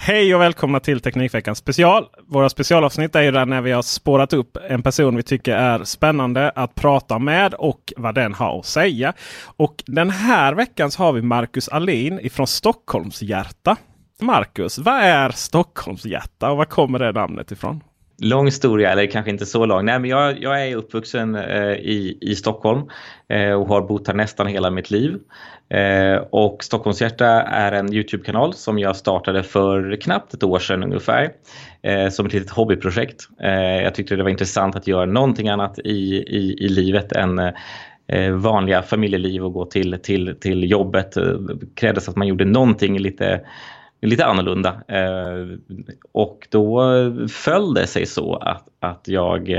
Hej och välkomna till Teknikveckan special. Våra specialavsnitt är ju där när vi har spårat upp en person vi tycker är spännande att prata med och vad den har att säga. Och den här veckan så har vi Marcus Alin ifrån Stockholmshjärta. Marcus, vad är Stockholmshjärta och var kommer det namnet ifrån? Lång historia, eller kanske inte så lång. Nej, men jag, jag är uppvuxen eh, i, i Stockholm eh, och har bott här nästan hela mitt liv. Eh, och Stockholmshjärta är en Youtube-kanal som jag startade för knappt ett år sedan ungefär. Eh, som ett litet hobbyprojekt. Eh, jag tyckte det var intressant att göra någonting annat i, i, i livet än eh, vanliga familjeliv och gå till, till, till jobbet. Det krävdes att man gjorde någonting lite lite annorlunda. Eh, och då föll det sig så att, att jag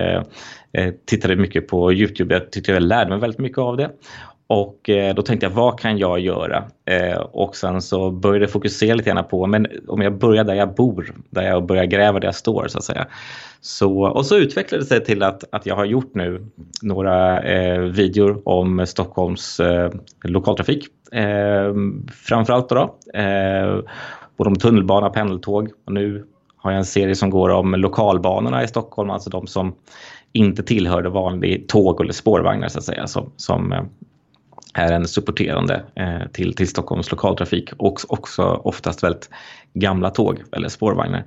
tittade mycket på Youtube. Jag tyckte jag lärde mig väldigt mycket av det. Och eh, då tänkte jag, vad kan jag göra? Eh, och sen så började jag fokusera lite grann på, men om jag börjar där jag bor, där jag börjar gräva där jag står så att säga. Så, och så utvecklade det sig till att, att jag har gjort nu några eh, videor om Stockholms eh, lokaltrafik. Eh, framförallt då, då eh, både om tunnelbana, pendeltåg och nu har jag en serie som går om lokalbanorna i Stockholm, alltså de som inte tillhörde vanlig tåg eller spårvagnar så att säga, som, som eh, är en supporterande eh, till, till Stockholms lokaltrafik och också oftast väldigt gamla tåg eller spårvagnar.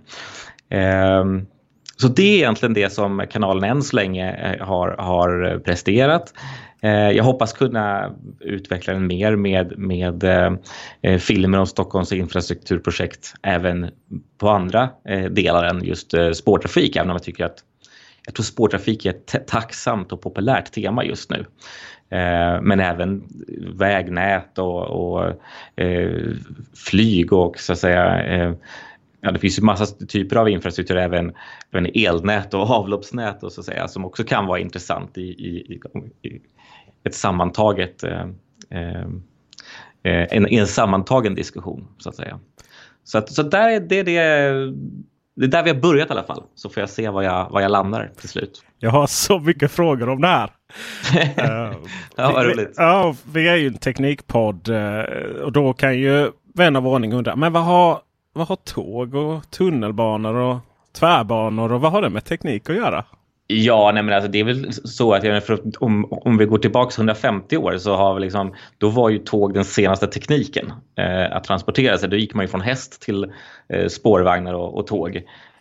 Eh, så det är egentligen det som kanalen än så länge eh, har, har presterat. Eh, jag hoppas kunna utveckla den mer med, med eh, eh, filmer om Stockholms infrastrukturprojekt även på andra eh, delar än just eh, spårtrafik, även om jag tycker att jag tror spårtrafik är ett tacksamt och populärt tema just nu. Eh, men även vägnät och, och eh, flyg och så att säga eh, Ja, det finns ju massa typer av infrastruktur, även, även elnät och avloppsnät och så att säga, som också kan vara intressant i, i, i ett sammantaget eh, eh, eh, en, en sammantagen diskussion så att säga. Så, att, så där, det, det, det är där vi har börjat i alla fall. Så får jag se vad jag, vad jag landar till slut. Jag har så mycket frågor om det här. uh, ja, vad roligt. Ja, vi är ju en teknikpodd uh, och då kan ju vän av ordning undra. Men vad har, vad har tåg och tunnelbanor och tvärbanor och vad har det med teknik att göra? Ja, nej men alltså det är väl så att jag, om, om vi går tillbaka 150 år så har vi liksom, då var ju tåg den senaste tekniken eh, att transportera sig. Då gick man ju från häst till eh, spårvagnar och, och tåg.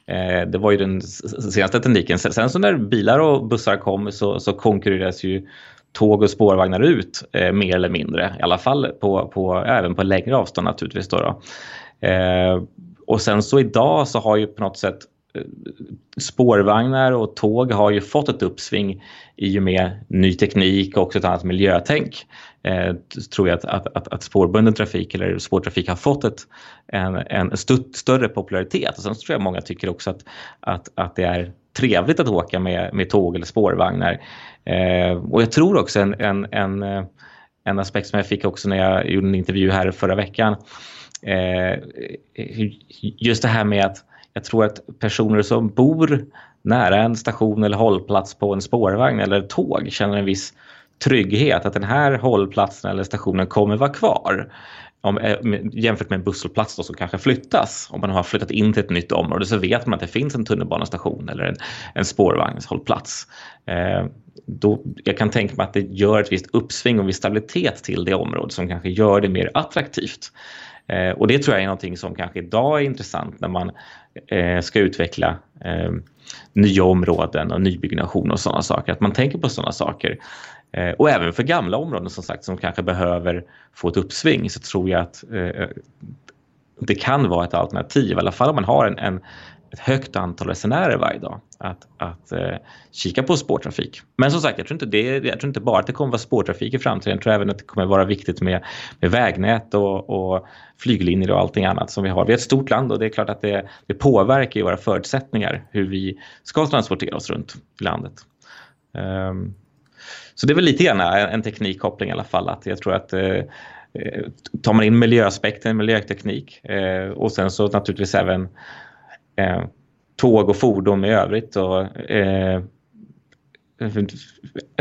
Eh, det var ju den senaste tekniken. Sen så när bilar och bussar kom så, så konkurrerades ju tåg och spårvagnar ut eh, mer eller mindre. I alla fall på, på, även på längre avstånd naturligtvis. Då, då. Eh, och sen så idag så har ju på något sätt spårvagnar och tåg har ju fått ett uppsving i och med ny teknik och också ett annat miljötänk. Eh, tror jag att, att, att, att spårbunden trafik eller spårtrafik har fått ett, en, en stutt, större popularitet. Och sen tror jag många tycker också att, att, att det är trevligt att åka med, med tåg eller spårvagnar. Eh, och jag tror också en, en, en, eh, en aspekt som jag fick också när jag gjorde en intervju här förra veckan eh, just det här med att jag tror att personer som bor nära en station eller hållplats på en spårvagn eller tåg känner en viss trygghet att den här hållplatsen eller stationen kommer vara kvar. Om, eh, jämfört med en busshållplats som kanske flyttas. Om man har flyttat in till ett nytt område så vet man att det finns en tunnelbanestation eller en, en spårvagnshållplats. Eh, då, jag kan tänka mig att det gör ett visst uppsving och viss stabilitet till det området som kanske gör det mer attraktivt. Eh, och det tror jag är någonting som kanske idag är intressant när man Eh, ska utveckla eh, nya områden och nybyggnation och sådana saker. Att man tänker på sådana saker. Eh, och även för gamla områden som sagt som kanske behöver få ett uppsving så tror jag att eh, det kan vara ett alternativ, i alla fall om man har en, en ett högt antal resenärer varje dag att, att eh, kika på spårtrafik. Men som sagt, jag tror, inte det, jag tror inte bara att det kommer vara spårtrafik i framtiden. Jag tror även att det kommer vara viktigt med, med vägnät och, och flyglinjer och allting annat som vi har. Vi är ett stort land och det är klart att det, det påverkar våra förutsättningar hur vi ska transportera oss runt i landet. Um, så det är väl lite grann en teknikkoppling i alla fall. Att jag tror att eh, eh, tar man in miljöaspekten, miljöteknik eh, och sen så naturligtvis även eh, tåg och fordon i övrigt och eh,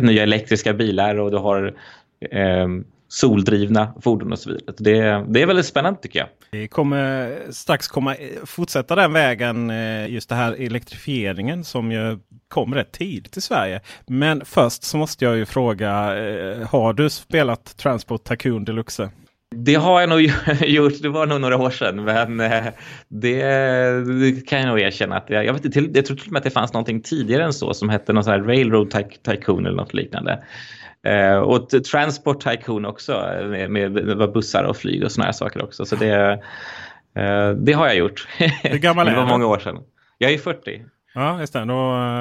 nya elektriska bilar och du har eh, soldrivna fordon och så vidare. Det, det är väldigt spännande tycker jag. Vi kommer strax komma, fortsätta den vägen, eh, just det här elektrifieringen som ju kom rätt tidigt i Sverige. Men först så måste jag ju fråga, eh, har du spelat Transport Tycoon Deluxe? Det har jag nog gjort, det var nog några år sedan men eh, det, det kan jag nog erkänna att jag, jag, vet inte, jag tror till och med att det fanns någonting tidigare än så som hette någon sån här Railroad Tycoon eller något liknande. Eh, och Transport Tycoon också med, med bussar och flyg och såna här saker också. Så det, eh, det har jag gjort. Hur gammal är du? Det var många år sedan. Jag är 40. Ja, just det. Då,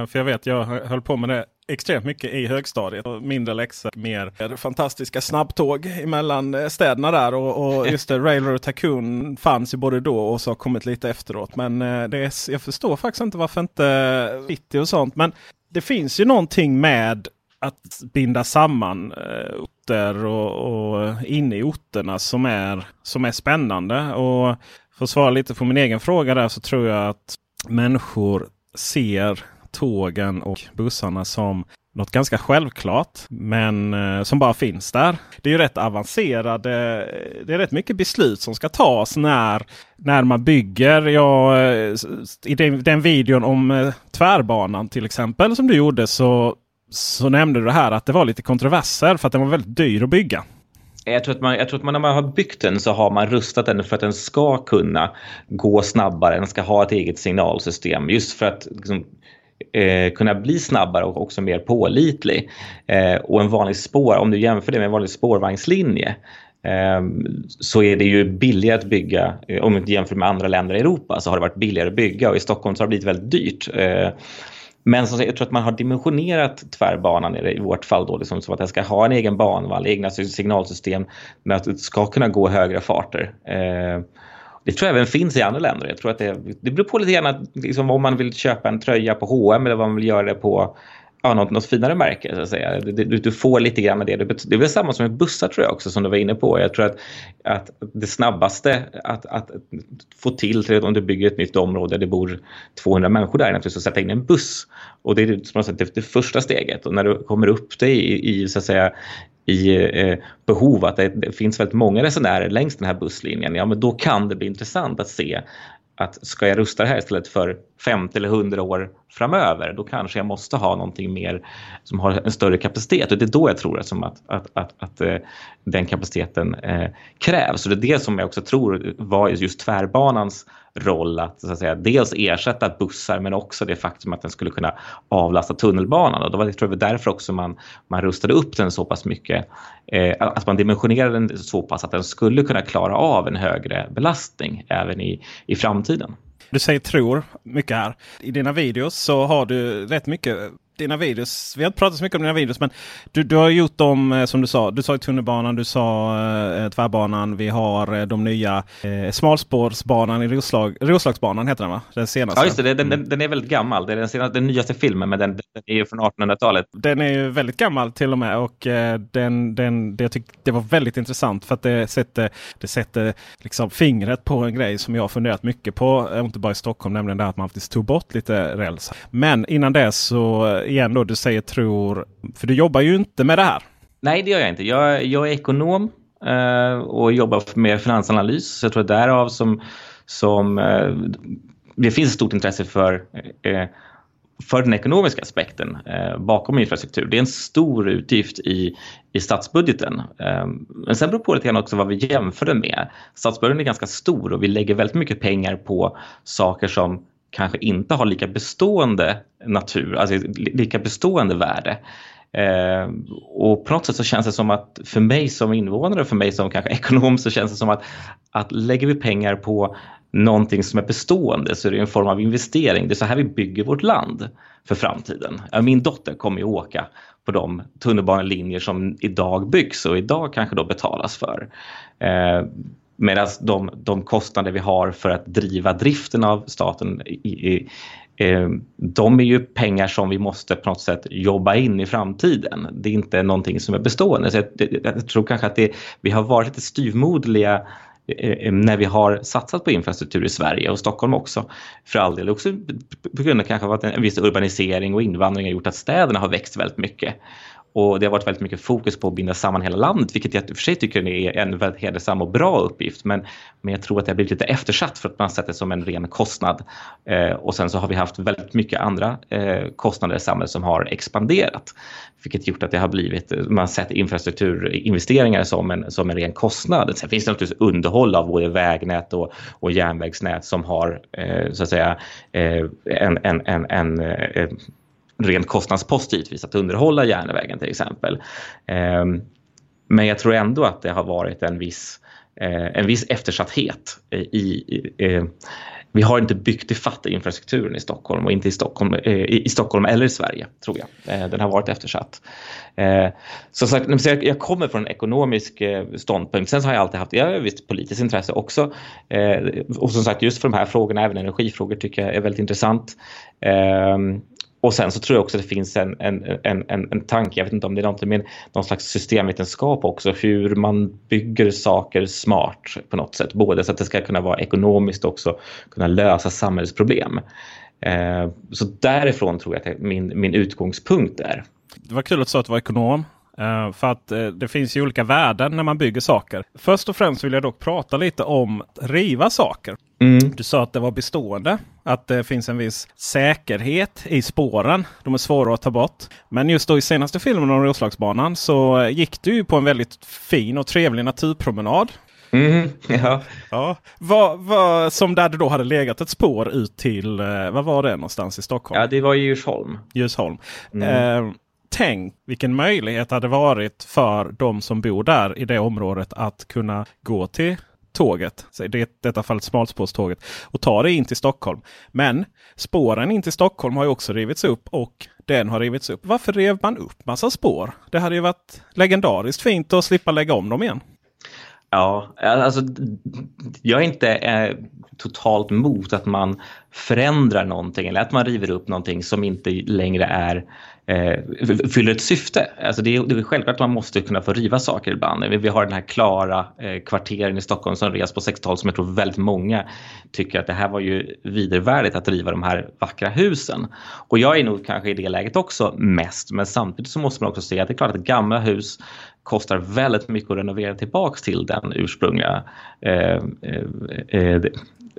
för jag vet, jag höll på med det extremt mycket i högstadiet. Och mindre läxor, mer fantastiska snabbtåg emellan eh, städerna där. Och, och just det, Railroad Tycoon fanns ju både då och så har kommit lite efteråt. Men eh, det är, jag förstår faktiskt inte varför inte City och sånt. Men det finns ju någonting med att binda samman eh, orter och, och inne i orterna som är, som är spännande. Och för att svara lite på min egen fråga där så tror jag att människor ser tågen och bussarna som något ganska självklart. Men eh, som bara finns där. Det är ju rätt avancerade. Det är rätt mycket beslut som ska tas när, när man bygger. Ja, eh, I den, den videon om eh, tvärbanan till exempel som du gjorde så, så nämnde du det här att det var lite kontroverser för att den var väldigt dyr att bygga. Jag tror, att man, jag tror att man, när man har byggt den så har man rustat den för att den ska kunna gå snabbare. Den ska ha ett eget signalsystem just för att liksom, eh, kunna bli snabbare och också mer pålitlig. Eh, och en vanlig spår, om du jämför det med en vanlig spårvagnslinje ehm, så är det ju billigare att bygga, eh, om du jämför med andra länder i Europa så har det varit billigare att bygga och i Stockholm så har det blivit väldigt dyrt. Eh, men men så, jag tror att man har dimensionerat tvärbanan i vårt fall då, liksom, så att den ska ha en egen banvall, egna signalsystem men att det ska kunna gå högre farter. Eh, det tror jag även finns i andra länder. Jag tror att det, det beror på lite grann liksom, om man vill köpa en tröja på H&M eller vad man vill göra det på ja, något, något finare märke. Så att säga. Du, du, du får lite grann med det. Det är väl samma som med bussar tror jag också som du var inne på. Jag tror att, att det snabbaste att, att få till om du bygger ett nytt område där det bor 200 människor där är naturligtvis att sätta in en buss. Och det är som sagt, det, det första steget. Och när du kommer upp dig i, i så att säga, i eh, behov, att det, det, finns väldigt många resenärer längs den här busslinjen, ja men då kan det bli intressant att se att ska jag rusta det här istället för 50 eller 100 år framöver, då kanske jag måste ha någonting mer som har en större kapacitet. Och det är då jag tror att, att, att, att, att eh, den kapaciteten eh, krävs. Och det är det som jag också tror var just tvärbanans roll att, så att säga, dels ersätta bussar men också det faktum att den skulle kunna avlasta tunnelbanan. Och då var det tror jag, därför också man, man rustade upp den så pass mycket. Eh, att man dimensionerade den så pass att den skulle kunna klara av en högre belastning även i, i framtiden. Du säger tror mycket här. I dina videos så har du rätt mycket dina videos. Vi har inte pratat så mycket om dina videos men du, du har gjort dem eh, som du sa. Du sa tunnelbanan, du sa eh, tvärbanan. Vi har eh, de nya eh, smalspårsbanan i Roslag, Roslagsbanan heter den va? Den senaste. Ja just det, den, den, den är väldigt gammal. Det är den, senaste, den nyaste filmen men den, den är ju från 1800-talet. Den är ju väldigt gammal till och med och eh, den, den, det, jag tyck, det var väldigt intressant för att det sätter, det sätter liksom fingret på en grej som jag har funderat mycket på. Eh, inte bara i Stockholm, nämligen det att man faktiskt tog bort lite räls. Men innan det så igen då, du säger tror, för du jobbar ju inte med det här. Nej, det gör jag inte. Jag, jag är ekonom eh, och jobbar med finansanalys. Så jag tror att därav som, som eh, det finns ett stort intresse för eh, för den ekonomiska aspekten eh, bakom infrastruktur. Det är en stor utgift i, i statsbudgeten. Eh, men sen beror det på lite grann också vad vi jämför den med. Statsbudgeten är ganska stor och vi lägger väldigt mycket pengar på saker som kanske inte har lika bestående natur, alltså lika bestående värde. Eh, och på något sätt så känns det som att för mig som invånare, för mig som kanske ekonom så känns det som att, att lägger vi pengar på någonting som är bestående så är det en form av investering. Det är så här vi bygger vårt land för framtiden. Min dotter kommer ju åka på de tunnelbanelinjer som idag byggs och idag kanske då betalas för. Eh, Medan de, de kostnader vi har för att driva driften av staten i, i, eh, de är ju pengar som vi måste på något sätt jobba in i framtiden. Det är inte någonting som är bestående. Så jag, jag tror kanske att det, vi har varit lite styvmoderliga eh, eh, när vi har satsat på infrastruktur i Sverige och Stockholm också. För all del också på grund av kanske att en viss urbanisering och invandring har gjort att städerna har växt väldigt mycket. Och det har varit väldigt mycket fokus på att binda samman hela landet, vilket jag i och för sig tycker är en väldigt hedersam och bra uppgift. Men, men jag tror att det har blivit lite eftersatt för att man sett det som en ren kostnad. Eh, och sen så har vi haft väldigt mycket andra eh, kostnader i samhället som har expanderat. Vilket gjort att det har blivit, man sett infrastrukturinvesteringar som en, som en ren kostnad. Sen finns det naturligtvis underhåll av både vägnät och, och järnvägsnät som har eh, så att säga eh, en, en, en, en eh, ren kostnadspost givetvis att underhålla järnvägen till exempel. Ehm, men jag tror ändå att det har varit en viss, eh, en viss eftersatthet i, i, i eh, vi har inte byggt ifatt infrastrukturen i Stockholm och inte i Stockholm, eh, i Stockholm eller i Sverige tror jag. Den har varit eftersatt. Så sagt, jag kommer från en ekonomisk ståndpunkt. Sen så har jag alltid haft jag har visst politiskt intresse också. Och som sagt just för de här frågorna, även energifrågor tycker jag är väldigt intressant. Ehm, och sen så tror jag också att det finns en, en, en, en, en tanke, jag vet inte om det är någonting, med någon slags systemvetenskap också, hur man bygger saker smart på något sätt. Både så att det ska kunna vara ekonomiskt också kunna lösa samhällsproblem. Eh, så därifrån tror jag att min, min utgångspunkt är. Det var kul att du sa att du var ekonom. Uh, för att uh, det finns ju olika värden när man bygger saker. Först och främst vill jag dock prata lite om att riva saker. Mm. Du sa att det var bestående. Att det finns en viss säkerhet i spåren. De är svåra att ta bort. Men just då i senaste filmen om Roslagsbanan så gick du på en väldigt fin och trevlig naturpromenad. Mm, ja. ja. Vad, vad, som där det då hade legat ett spår ut till, uh, vad var det någonstans i Stockholm? Ja, det var i Djursholm. Djursholm. Mm tänk vilken möjlighet det hade varit för de som bor där i det området att kunna gå till tåget, i detta fallet smalspårståget, och ta det in till Stockholm. Men spåren in till Stockholm har ju också rivits upp och den har rivits upp. Varför rev man upp massa spår? Det hade ju varit legendariskt fint att slippa lägga om dem igen. Ja, alltså jag är inte eh, totalt mot att man förändrar någonting eller att man river upp någonting som inte längre är eh, fyller ett syfte. Alltså det, är, det är självklart att man måste kunna få riva saker ibland. Vi, vi har den här klara eh, kvarteren i Stockholm som revs på 60-talet som jag tror väldigt många tycker att det här var ju vidervärdigt att riva de här vackra husen. Och jag är nog kanske i det läget också mest, men samtidigt så måste man också se att det är klart att gamla hus kostar väldigt mycket att renovera tillbaks till den ursprungliga eh, eh, eh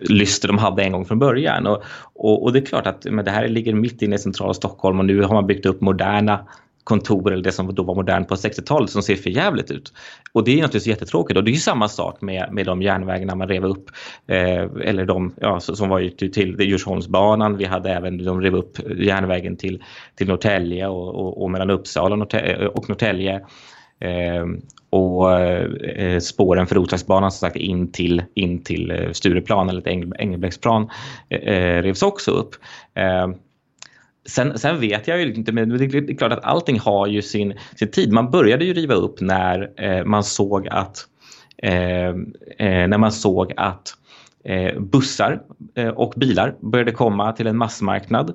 lyster de hade en gång från början. Och, och, och, det är klart att men det här ligger mitt inne i centrala Stockholm och nu har man byggt upp moderna kontor eller det som då var modernt på 60-talet som ser för jävligt ut. Och det är naturligtvis jättetråkigt och det är samma sak med, med de järnvägarna man rev upp. Eh, eller de ja, som var till, till Djursholmsbanan. Vi hade även, de rev upp järnvägen till, till Norrtälje och, och, och mellan Uppsala och Norrtälje. Och Norrtälje. Eh, och eh, eh, spåren för Roslagsbanan som sagt in till, in till eh, Stureplan eller Engel, Engelbrektsplan eh, eh, revs också upp. Sen, sen, vet jag ju inte, men det är klart att allting har ju sin, sin tid. Man började ju riva upp när eh, man såg att eh, när man såg att eh, bussar eh, och bilar började komma till en massmarknad.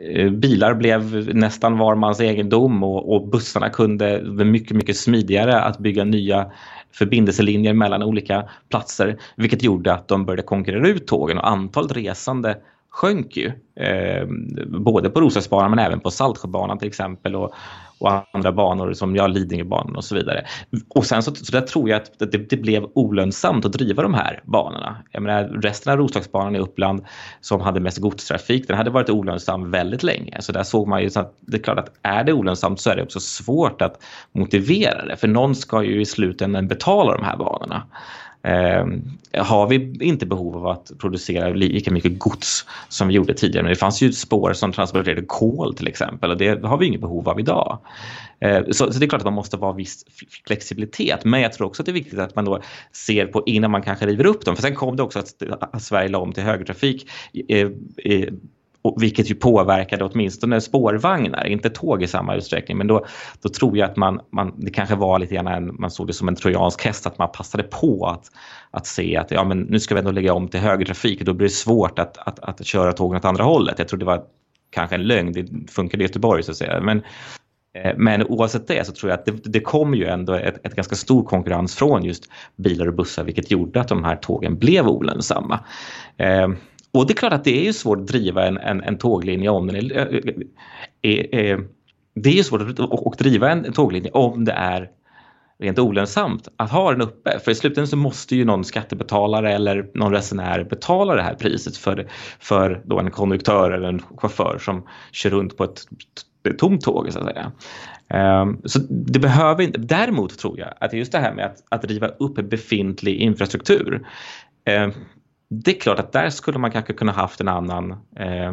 Eh, bilar blev nästan var mans egendom och, och bussarna kunde mycket, mycket smidigare att bygga nya förbindelselinjer mellan olika platser vilket gjorde att de började konkurrera ut tågen och antalet resande sjönk ju. Eh, både på Roslagsbanan men även på Saltsjöbanan till exempel och, och andra banor som jag Lidingöbanan och så vidare. Och sen så, så där tror jag att det, det, blev olönsamt att driva de här banorna. Jag menar, resten av Roslagsbanan i Uppland som hade mest godstrafik, den hade varit olönsam väldigt länge. Så där såg man ju så att det är klart att är det olönsamt så är det också svårt att motivera det. För någon ska ju i slutändan betala de här banorna. Eh, har vi inte behov av att producera lika mycket gods som vi gjorde tidigare. Men det fanns ju spår som transporterade kol till exempel och det har vi inget behov av idag. Eh, så, så, det är klart att man måste vara viss flexibilitet. Men jag tror också att det är viktigt att man då ser på innan man kanske river upp dem. För sen kom det också att, att Sverige la om till högertrafik eh, vilket ju påverkade åtminstone spårvagnar, inte tåg i samma utsträckning. Men då, då tror jag att man, man, det kanske var lite grann en, man såg det som en trojansk häst, att man passade på att, att se att ja, men nu ska vi ändå lägga om till högertrafik och då blir det svårt att, att, att köra tågen åt andra hållet. Jag tror det var kanske en lögn, det funkade i Göteborg så att säga. Men, eh, men oavsett det så tror jag att det, det kom ju ändå ett, ett, ganska stor konkurrens från just bilar och bussar vilket gjorde att de här tågen blev olönsamma. Eh, och det är klart att det är svårt att driva en, en, en tåglinje om den är, är, är, det är ju svårt att, att driva en tåglinje om det är rent olönsamt att ha den uppe. För i slutändan så måste ju någon skattebetalare eller någon resenär betala det här priset för, för då en konduktör eller en chaufför som kör runt på ett tomt tåg så att säga. Um, så det behöver inte, däremot tror jag att just det här med att, att riva upp befintlig infrastruktur um, det är klart att där skulle man kanske kunna haft en annan, eh,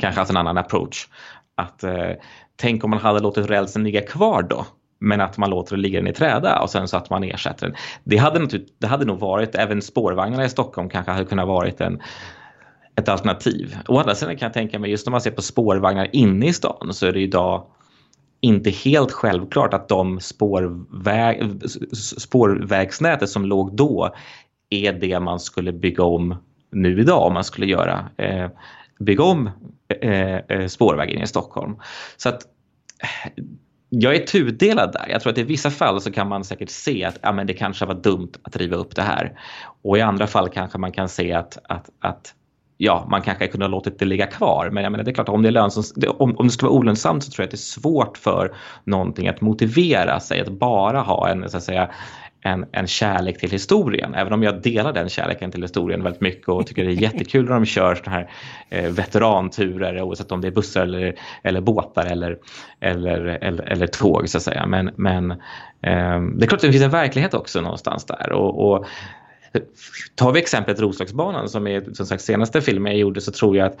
kanske haft en annan approach. Att eh, tänk om man hade låtit rälsen ligga kvar då men att man låter det ligga den i träda och sen så att man ersätter den. Det hade, det hade nog varit, även spårvagnarna i Stockholm kanske hade kunnat varit en, ett alternativ. Å andra sidan kan jag tänka mig, just när man ser på spårvagnar inne i stan så är det idag inte helt självklart att de spårväg, spårvägsnätet som låg då är det man skulle bygga om nu idag om man skulle göra eh, bygga om eh, eh spårvägen i Stockholm. Så att eh, jag är tudelad där. Jag tror att i vissa fall så kan man säkert se att ja, men det kanske var dumt att riva upp det här. Och i andra fall kanske man kan se att, att, att ja, man kanske kunde ha låtit det ligga kvar. Men jag menar, det är klart, om det, är lönsamt, om, om det ska vara olönsamt så tror jag att det är svårt för någonting att motivera sig att bara ha en, så att säga, en, en kärlek till historien. Även om jag delar den kärleken till historien väldigt mycket och tycker det är jättekul när de kör såna här eh, veteranturer oavsett om det är bussar eller, eller båtar eller, eller, eller, eller tåg så att säga. Men, men eh, det är klart att det finns en verklighet också någonstans där. och, och Tar vi exemplet Roslagsbanan som är som sagt senaste filmen jag gjorde så tror jag att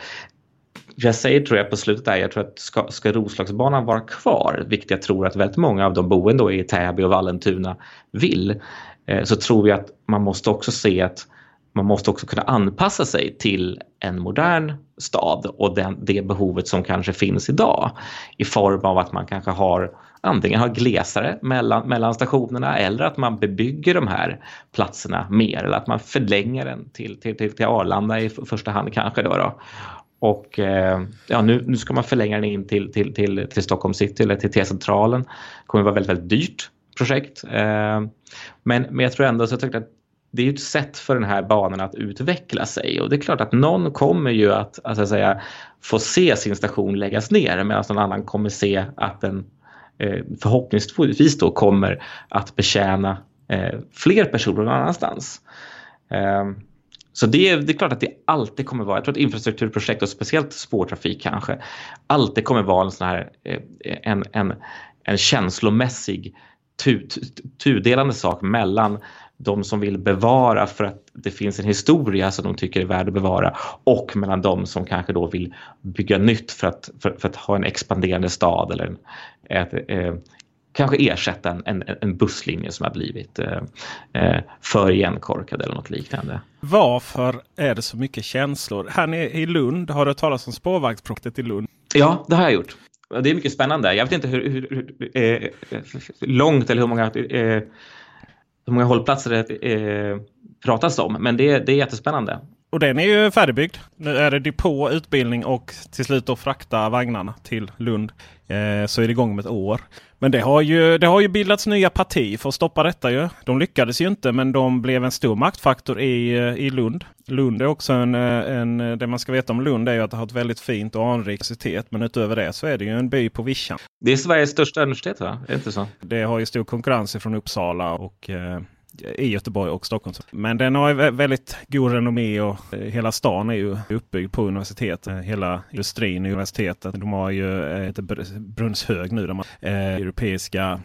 jag säger tror jag på slutet där, jag tror att ska, ska Roslagsbanan vara kvar, vilket jag tror att väldigt många av de boende i Täby och Vallentuna vill, eh, så tror jag att man måste också se att man måste också kunna anpassa sig till en modern stad och den, det behovet som kanske finns idag i form av att man kanske har antingen har glesare mellan, mellan stationerna eller att man bebygger de här platserna mer eller att man förlänger den till, till, till, till Arlanda i första hand kanske. Då, då. Och eh, ja, nu, nu ska man förlänga den in till, till, till, till Stockholm city eller till T-centralen. Det kommer vara väldigt, väldigt dyrt projekt. Eh, men, men jag tror ändå så jag att det är ett sätt för den här banan att utveckla sig och det är klart att någon kommer ju att, alltså att, att säga, få se sin station läggas ner medan någon annan kommer se att den eh, förhoppningsvis då kommer att betjäna fler personer någon annanstans. Så det är, det är klart att det alltid kommer vara, jag tror att infrastrukturprojekt och speciellt spårtrafik kanske, alltid kommer vara en sån här eh, en, en, en känslomässig tudelande sak mellan de som vill bevara för att det finns en historia som de tycker är värd att bevara och mellan de som kanske då vill bygga nytt för att, för, för att ha en expanderande stad eller ett, eh, kanske ersätta en, en, en busslinje som har blivit eh, eh, för igenkorkad eller något liknande. Varför är det så mycket känslor? Här i Lund, har du talat om spårvagnsprojektet i Lund? Ja, det har jag gjort. Det är mycket spännande. Jag vet inte hur, hur, hur eh, långt eller hur många, eh, hur många hållplatser det eh, pratas om, men det, det är jättespännande. Och den är ju färdigbyggd. Nu är det depå, utbildning och till slut då frakta vagnarna till Lund. Eh, så är det igång om ett år. Men det har, ju, det har ju bildats nya partier för att stoppa detta ju. De lyckades ju inte men de blev en stor maktfaktor i, eh, i Lund. Lund är också en, eh, en... Det man ska veta om Lund är ju att det har ett väldigt fint och anrikt universitet. Men utöver det så är det ju en by på vischan. Det är Sveriges största universitet va? Är det inte så? Det har ju stor konkurrens från Uppsala och eh, i Göteborg och Stockholm. Men den har väldigt god renommé och eh, hela stan är ju uppbyggd på universitet. Eh, hela industrin i universitetet. De har ju eh, ett Brunnshög nu. De har europeiska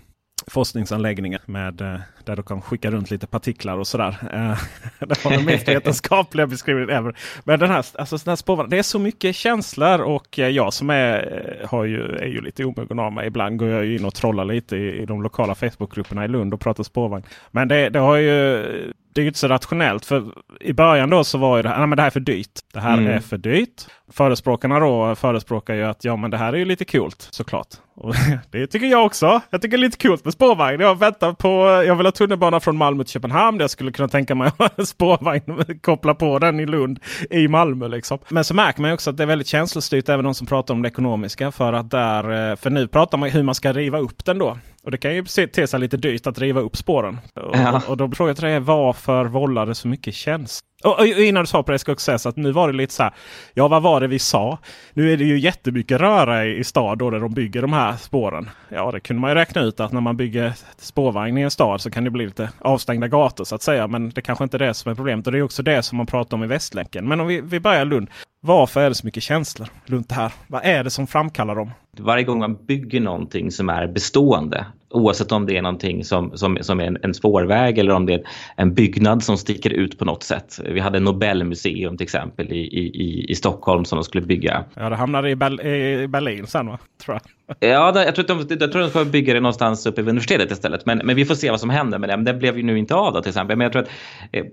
forskningsanläggningar med, där de kan skicka runt lite partiklar och sådär. Eh, det var den mest vetenskapliga beskrivningen ever. Men den här, alltså, den här spårvagnen, det är så mycket känslor och eh, jag som är, har ju, är ju lite omogen av mig. Ibland går jag in och trollar lite i, i de lokala Facebookgrupperna i Lund och pratar spårvagn. Men det, det har ju det är inte så rationellt. För i början då så var det här, nej, men det här är för dyrt. Det här mm. är för dyrt. Förespråkarna då förespråkar ju att ja men det här är ju lite coolt såklart. Och det tycker jag också. Jag tycker det är lite coolt med spårvagn. Jag väntar på, jag vill ha tunnelbana från Malmö till Köpenhamn. Jag skulle kunna tänka mig en spårvagn, koppla på den i Lund i Malmö. Liksom. Men så märker man också att det är väldigt känslostyrt även de som pratar om det ekonomiska. För att där, eh, för nu pratar man hur man ska riva upp den då. Och det kan ju te sig lite dyrt att riva upp spåren. Ja. Och, och då frågar jag till dig varför vållar det så mycket känsla? Och, och, innan du sa på det ska jag också säga så att nu var det lite så här. Ja, vad var det vi sa? Nu är det ju jättemycket röra i, i stad då där de bygger de här spåren. Ja, det kunde man ju räkna ut att när man bygger spårvagn i en stad så kan det bli lite avstängda gator så att säga. Men det kanske inte är det som är problemet. Och det är också det som man pratar om i Västlänken. Men om vi, vi börjar Lund. Varför är det så mycket känslor runt det här? Vad är det som framkallar dem? Varje gång man bygger någonting som är bestående, oavsett om det är någonting som, som, som är en, en spårväg eller om det är en byggnad som sticker ut på något sätt. Vi hade Nobelmuseum till exempel i, i, i Stockholm som de skulle bygga. Ja, det hamnade i, Bel i Berlin sen va? Tror jag. Ja, jag tror, att de, jag tror att de ska bygga det någonstans uppe vid universitetet istället. Men, men vi får se vad som händer med det. Men det blev ju nu inte av då, till exempel. Men jag tror att eh,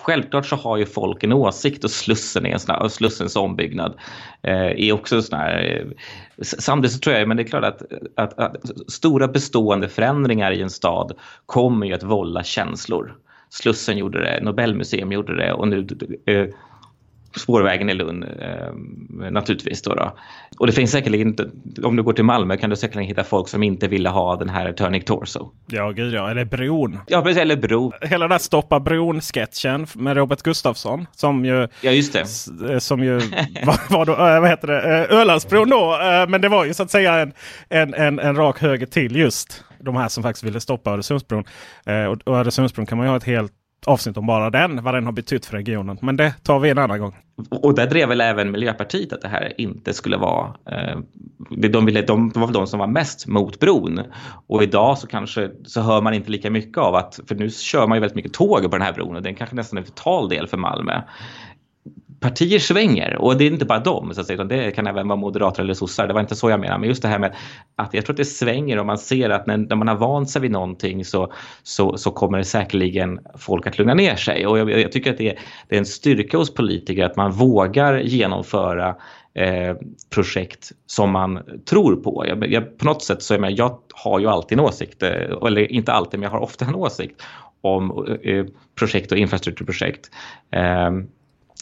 självklart så har ju folk en åsikt och Slussen är en sån här, och Slussens ombyggnad eh, är också en sån här. Eh, samtidigt så tror jag, men det är klart att, att, att, stora bestående förändringar i en stad kommer ju att vålla känslor. Slussen gjorde det, Nobelmuseum gjorde det och nu eh, spårvägen i Lund eh, naturligtvis. Då, då Och det finns säkerligen, om du går till Malmö kan du säkerligen hitta folk som inte ville ha den här Turning Torso. Ja, gud ja. Eller bron. Ja, precis. Eller bro. Hela den här Stoppa bron-sketchen med Robert Gustafsson. Som ju... Ja, just det. Eh, som ju var, var då, äh, vad heter det, Ölandsbron då. Men det var ju så att säga en, en, en, en rak höger till just de här som faktiskt ville stoppa Öresundsbron. Eh, och, och Öresundsbron kan man ju ha ett helt avsnitt om bara den, vad den har betytt för regionen. Men det tar vi en annan gång. Och där drev väl även Miljöpartiet att det här inte skulle vara... Eh, de, ville, de var väl de som var mest mot bron. Och idag så kanske så hör man inte lika mycket av att, för nu kör man ju väldigt mycket tåg på den här bron och det är kanske nästan en vital del för Malmö partier svänger och det är inte bara dem, så att säga, utan det kan även vara moderater eller sossar. Det var inte så jag menade, men just det här med att jag tror att det svänger och man ser att när, när man har vant sig vid någonting så, så, så kommer det säkerligen folk att lugna ner sig. Och jag, jag tycker att det är, det är en styrka hos politiker att man vågar genomföra eh, projekt som man tror på. Jag, jag, på något sätt så är jag, jag har ju alltid en åsikt, eh, eller inte alltid, men jag har ofta en åsikt om eh, projekt och infrastrukturprojekt. Ehm,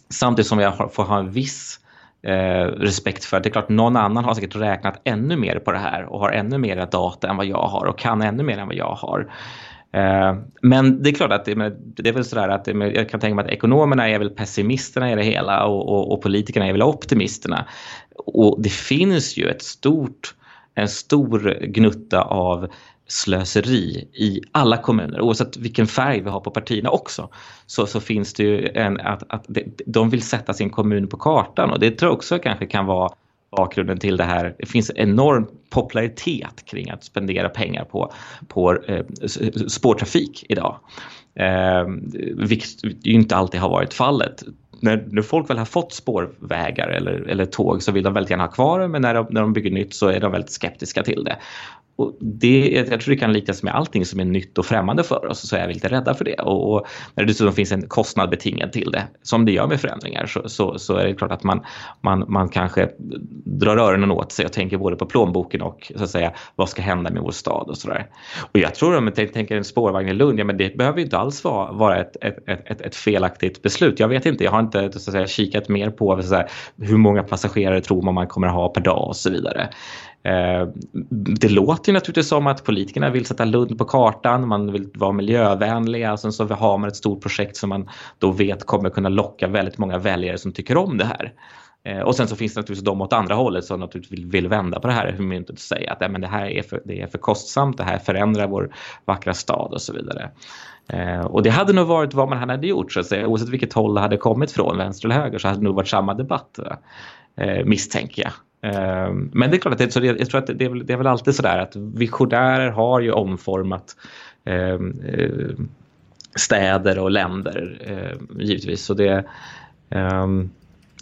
Samtidigt som jag får ha en viss eh, respekt för att det är klart någon annan har säkert räknat ännu mer på det här och har ännu mer data än vad jag har och kan ännu mer än vad jag har. Eh, men det är klart att det, det är väl sådär att det, jag kan tänka mig att ekonomerna är väl pessimisterna i det hela och, och, och politikerna är väl optimisterna. Och det finns ju ett stort, en stor gnutta av slöseri i alla kommuner, oavsett vilken färg vi har på partierna också, så, så finns det ju en, att, att de vill sätta sin kommun på kartan och det tror jag också kanske kan vara bakgrunden till det här. Det finns enorm popularitet kring att spendera pengar på, på eh, spårtrafik idag. Eh, vilket ju inte alltid har varit fallet. När, när folk väl har fått spårvägar eller, eller tåg så vill de väldigt gärna ha kvar det men när de, när de bygger nytt så är de väldigt skeptiska till det och det, jag tror det kan liknas med allting som är nytt och främmande för oss så är vi lite rädda för det. Och, och när det dessutom finns en kostnad betingad till det, som det gör med förändringar, så, så, så, är det klart att man, man, man kanske drar öronen åt sig och tänker både på plånboken och så att säga, vad ska hända med vår stad och sådär. Och jag tror om jag tänker en spårvagn i Lund, ja, men det behöver inte alls vara, vara ett, ett, ett, ett, felaktigt beslut. Jag vet inte, jag har inte så att säga, kikat mer på så att säga, hur många passagerare tror man man kommer ha per dag och så vidare. Eh, det låter ju naturligtvis som att politikerna vill sätta Lund på kartan, man vill vara miljövänliga alltså och sen så har man ett stort projekt som man då vet kommer kunna locka väldigt många väljare som tycker om det här. Eh, och sen så finns det naturligtvis de åt andra hållet som naturligtvis vill, vill vända på det här myntet och säga att ja, men det här är för, det är för kostsamt, det här förändrar vår vackra stad och så vidare. Eh, och det hade nog varit vad man hade gjort så att säga. Oavsett vilket håll det hade kommit från, vänster eller höger, så hade det nog varit samma debatt. Eh, misstänker jag. Ehm, men det är klart att det, så det, jag tror att det, är väl, det är väl alltid sådär att visionärer har ju omformat eh, städer och länder eh, givetvis. Så det, eh,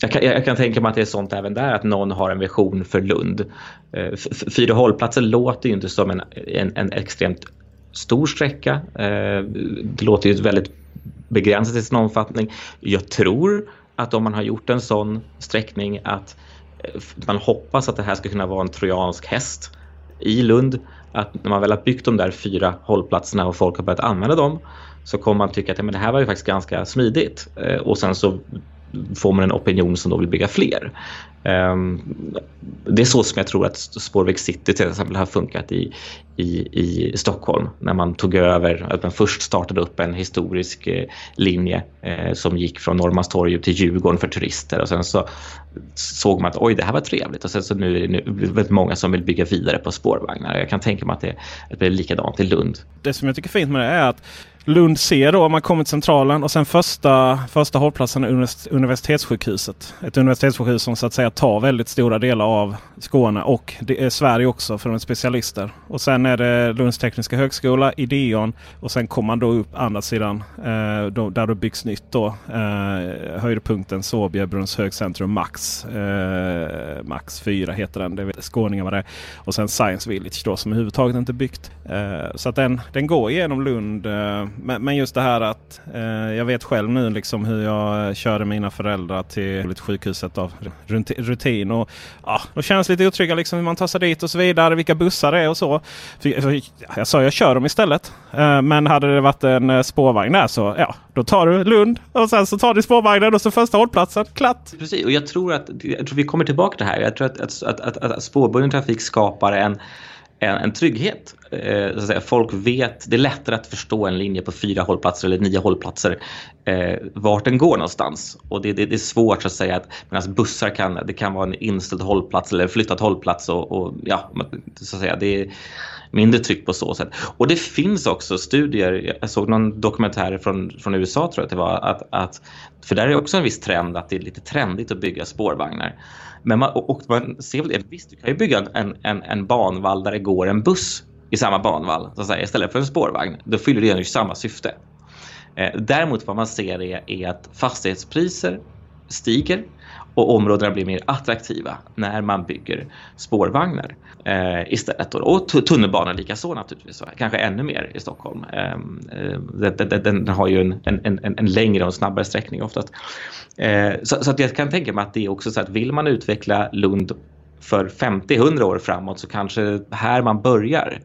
jag, kan, jag kan tänka mig att det är sånt även där, att någon har en vision för Lund. Eh, fyra hållplatser låter ju inte som en, en, en extremt stor sträcka. Eh, det låter ju väldigt begränsat i sin omfattning. Jag tror att om man har gjort en sån sträckning att Eh, man hoppas att det här ska kunna vara en trojansk häst i Lund. Att när man väl har byggt de där fyra hållplatserna och folk har börjat använda dem så kommer man tycka att ja, men det här var ju faktiskt ganska smidigt. Eh, och sen så får man en opinion som då vill bygga fler. Ehm, det är så som jag tror att Spårväg City till exempel har funkat i, i, i Stockholm när man tog över, att man först startade upp en historisk eh, linje eh, som gick från Norrmalmstorg till Djurgården för turister och sen så såg man att oj det här var trevligt och sen så nu är det väldigt många som vill bygga vidare på spårvagnar. Jag kan tänka mig att det, att det är likadant i Lund. Det som jag tycker är fint med det är att Lund C då, om man kommer till Centralen och sen första, första hållplatsen är Universitetssjukhuset. Ett universitetssjukhus som så att säga tar väldigt stora delar av Skåne och det är Sverige också för de är specialister. Och sen är det Lunds tekniska högskola, Ideon och sen kommer man då upp andra sidan eh, då, där det byggs nytt då. Eh, höjdpunkten Såbjebrunns högcentrum Max. Eh, Max 4 heter den. Det vet skåningar vad det är. Och sen Science Village då som överhuvudtaget inte byggt. Eh, så att den, den går igenom Lund eh, men, men, just det här att eh, jag vet själv nu liksom hur jag körde mina föräldrar till sjukhuset av rutin. Och, ja, de känns lite otrygga liksom hur man tar sig dit och så vidare. Vilka bussar det är och så. För, jag sa jag kör dem istället. Eh, men hade det varit en eh, spårvagn där så ja, då tar du Lund och sen så tar du spårvagnen och så första hållplatsen. Klart! Precis, och jag tror att jag tror vi kommer tillbaka till det här. Jag tror att, att, att, att, att spårbunden trafik skapar en en, en trygghet. Eh, så att säga. Folk vet, det är lättare att förstå en linje på fyra hållplatser eller nio hållplatser eh, vart den går någonstans. Och det, det, det är svårt så att säga att medan bussar kan, det kan vara en inställd hållplats eller flyttad hållplats och, och ja, så att säga. Det är mindre tryck på så sätt. Och det finns också studier, jag såg någon dokumentär från, från USA tror jag att det var, att, att, för där är också en viss trend att det är lite trendigt att bygga spårvagnar. Men man, och man ser väl det, visst du kan ju bygga en, en, en banvall där det går en buss i samma banvall så att säga, istället för en spårvagn. Då fyller det ju samma syfte. Eh, däremot vad man ser är, är att fastighetspriser stiger och områdena blir mer attraktiva när man bygger spårvagnar eh, istället. Då. Och tunnelbanan likaså naturligtvis, kanske ännu mer i Stockholm. Ehm, eh, den, den, har ju en, en, en, en längre och snabbare sträckning oftast. Eh, så, så att jag kan tänka mig att det är också så att vill man utveckla Lund för 50-100 år framåt så kanske här man börjar.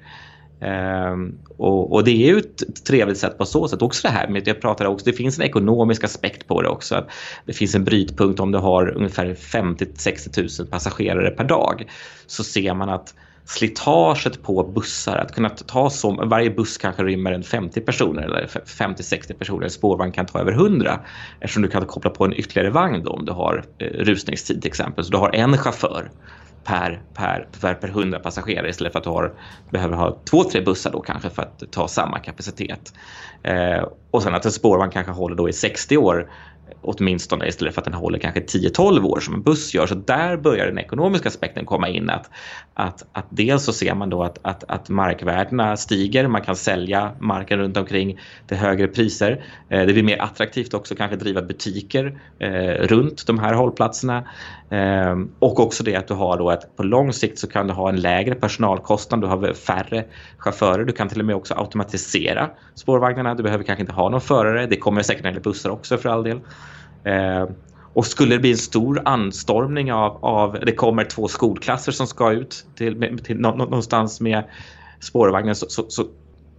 Um, och, och, det är ju ett trevligt sätt på så sätt. Också det här med, jag pratade också, det finns en ekonomisk aspekt på det också. Det finns en brytpunkt om du har ungefär 50-60 000 passagerare per dag. Så ser man att slitaget på bussar, att kunna ta så, varje buss kanske rymmer en 50 personer eller 50-60 personer, En spårvagn kan ta över 100 eftersom du kan koppla på en ytterligare vagn då, om du har eh, rusningstid till exempel. Så du har en chaufför per, per, per, per 100 passagerare istället för att du har, behöver ha två, tre bussar då kanske för att ta samma kapacitet. Eh, och sen att en spårvagn kanske håller då i 60 år åtminstone istället för att den håller kanske 10-12 år som en buss gör. Så där börjar den ekonomiska aspekten komma in. Att, att, att dels så ser man då att, att, att markvärdena stiger, man kan sälja marken runt omkring till högre priser. Eh, det blir mer attraktivt också kanske driva butiker eh, runt de här hållplatserna. Eh, och också det att du har då att på lång sikt så kan du ha en lägre personalkostnad, du har färre chaufförer, du kan till och med också automatisera spårvagnarna, du behöver kanske inte ha någon förare, det kommer säkert när det gäller bussar också för all del. Eh, och skulle det bli en stor anstormning av, av det kommer två skolklasser som ska ut till, till någonstans med spårvagnen så, så, så,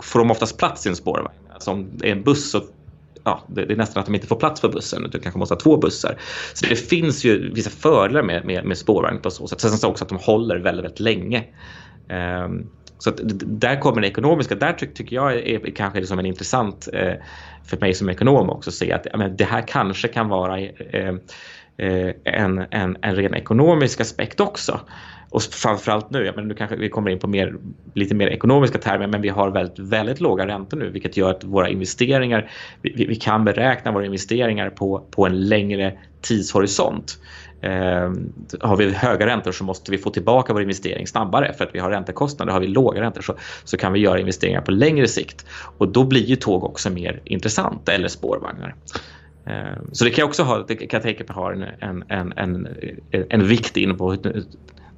får de oftast plats i en spårvagn. Alltså om det är en buss så ja, det, det, är nästan att de inte får plats på bussen utan kanske måste ha två bussar. Så det finns ju vissa fördelar med, med, med spårvagn på så sätt. Sen så också att de håller väldigt, väldigt länge. Um, så att där kommer det ekonomiska, där ty tycker jag är, är kanske liksom en intressant eh, för mig som ekonom också att se att men, det här kanske kan vara eh, eh, en, en, en ren ekonomisk aspekt också. Och framförallt nu, ja, men nu kanske vi kommer in på mer, lite mer ekonomiska termer, men vi har väldigt, väldigt låga räntor nu, vilket gör att våra investeringar, vi, vi kan beräkna våra investeringar på, på en längre tidshorisont. Eh, har vi höga räntor så måste vi få tillbaka vår investering snabbare för att vi har räntekostnader. Har vi låga räntor så, så kan vi göra investeringar på längre sikt och då blir ju tåg också mer intressant eller spårvagnar. Eh, så det kan jag också ha, det kan jag tänka mig har en, en, en, en, en vikt in på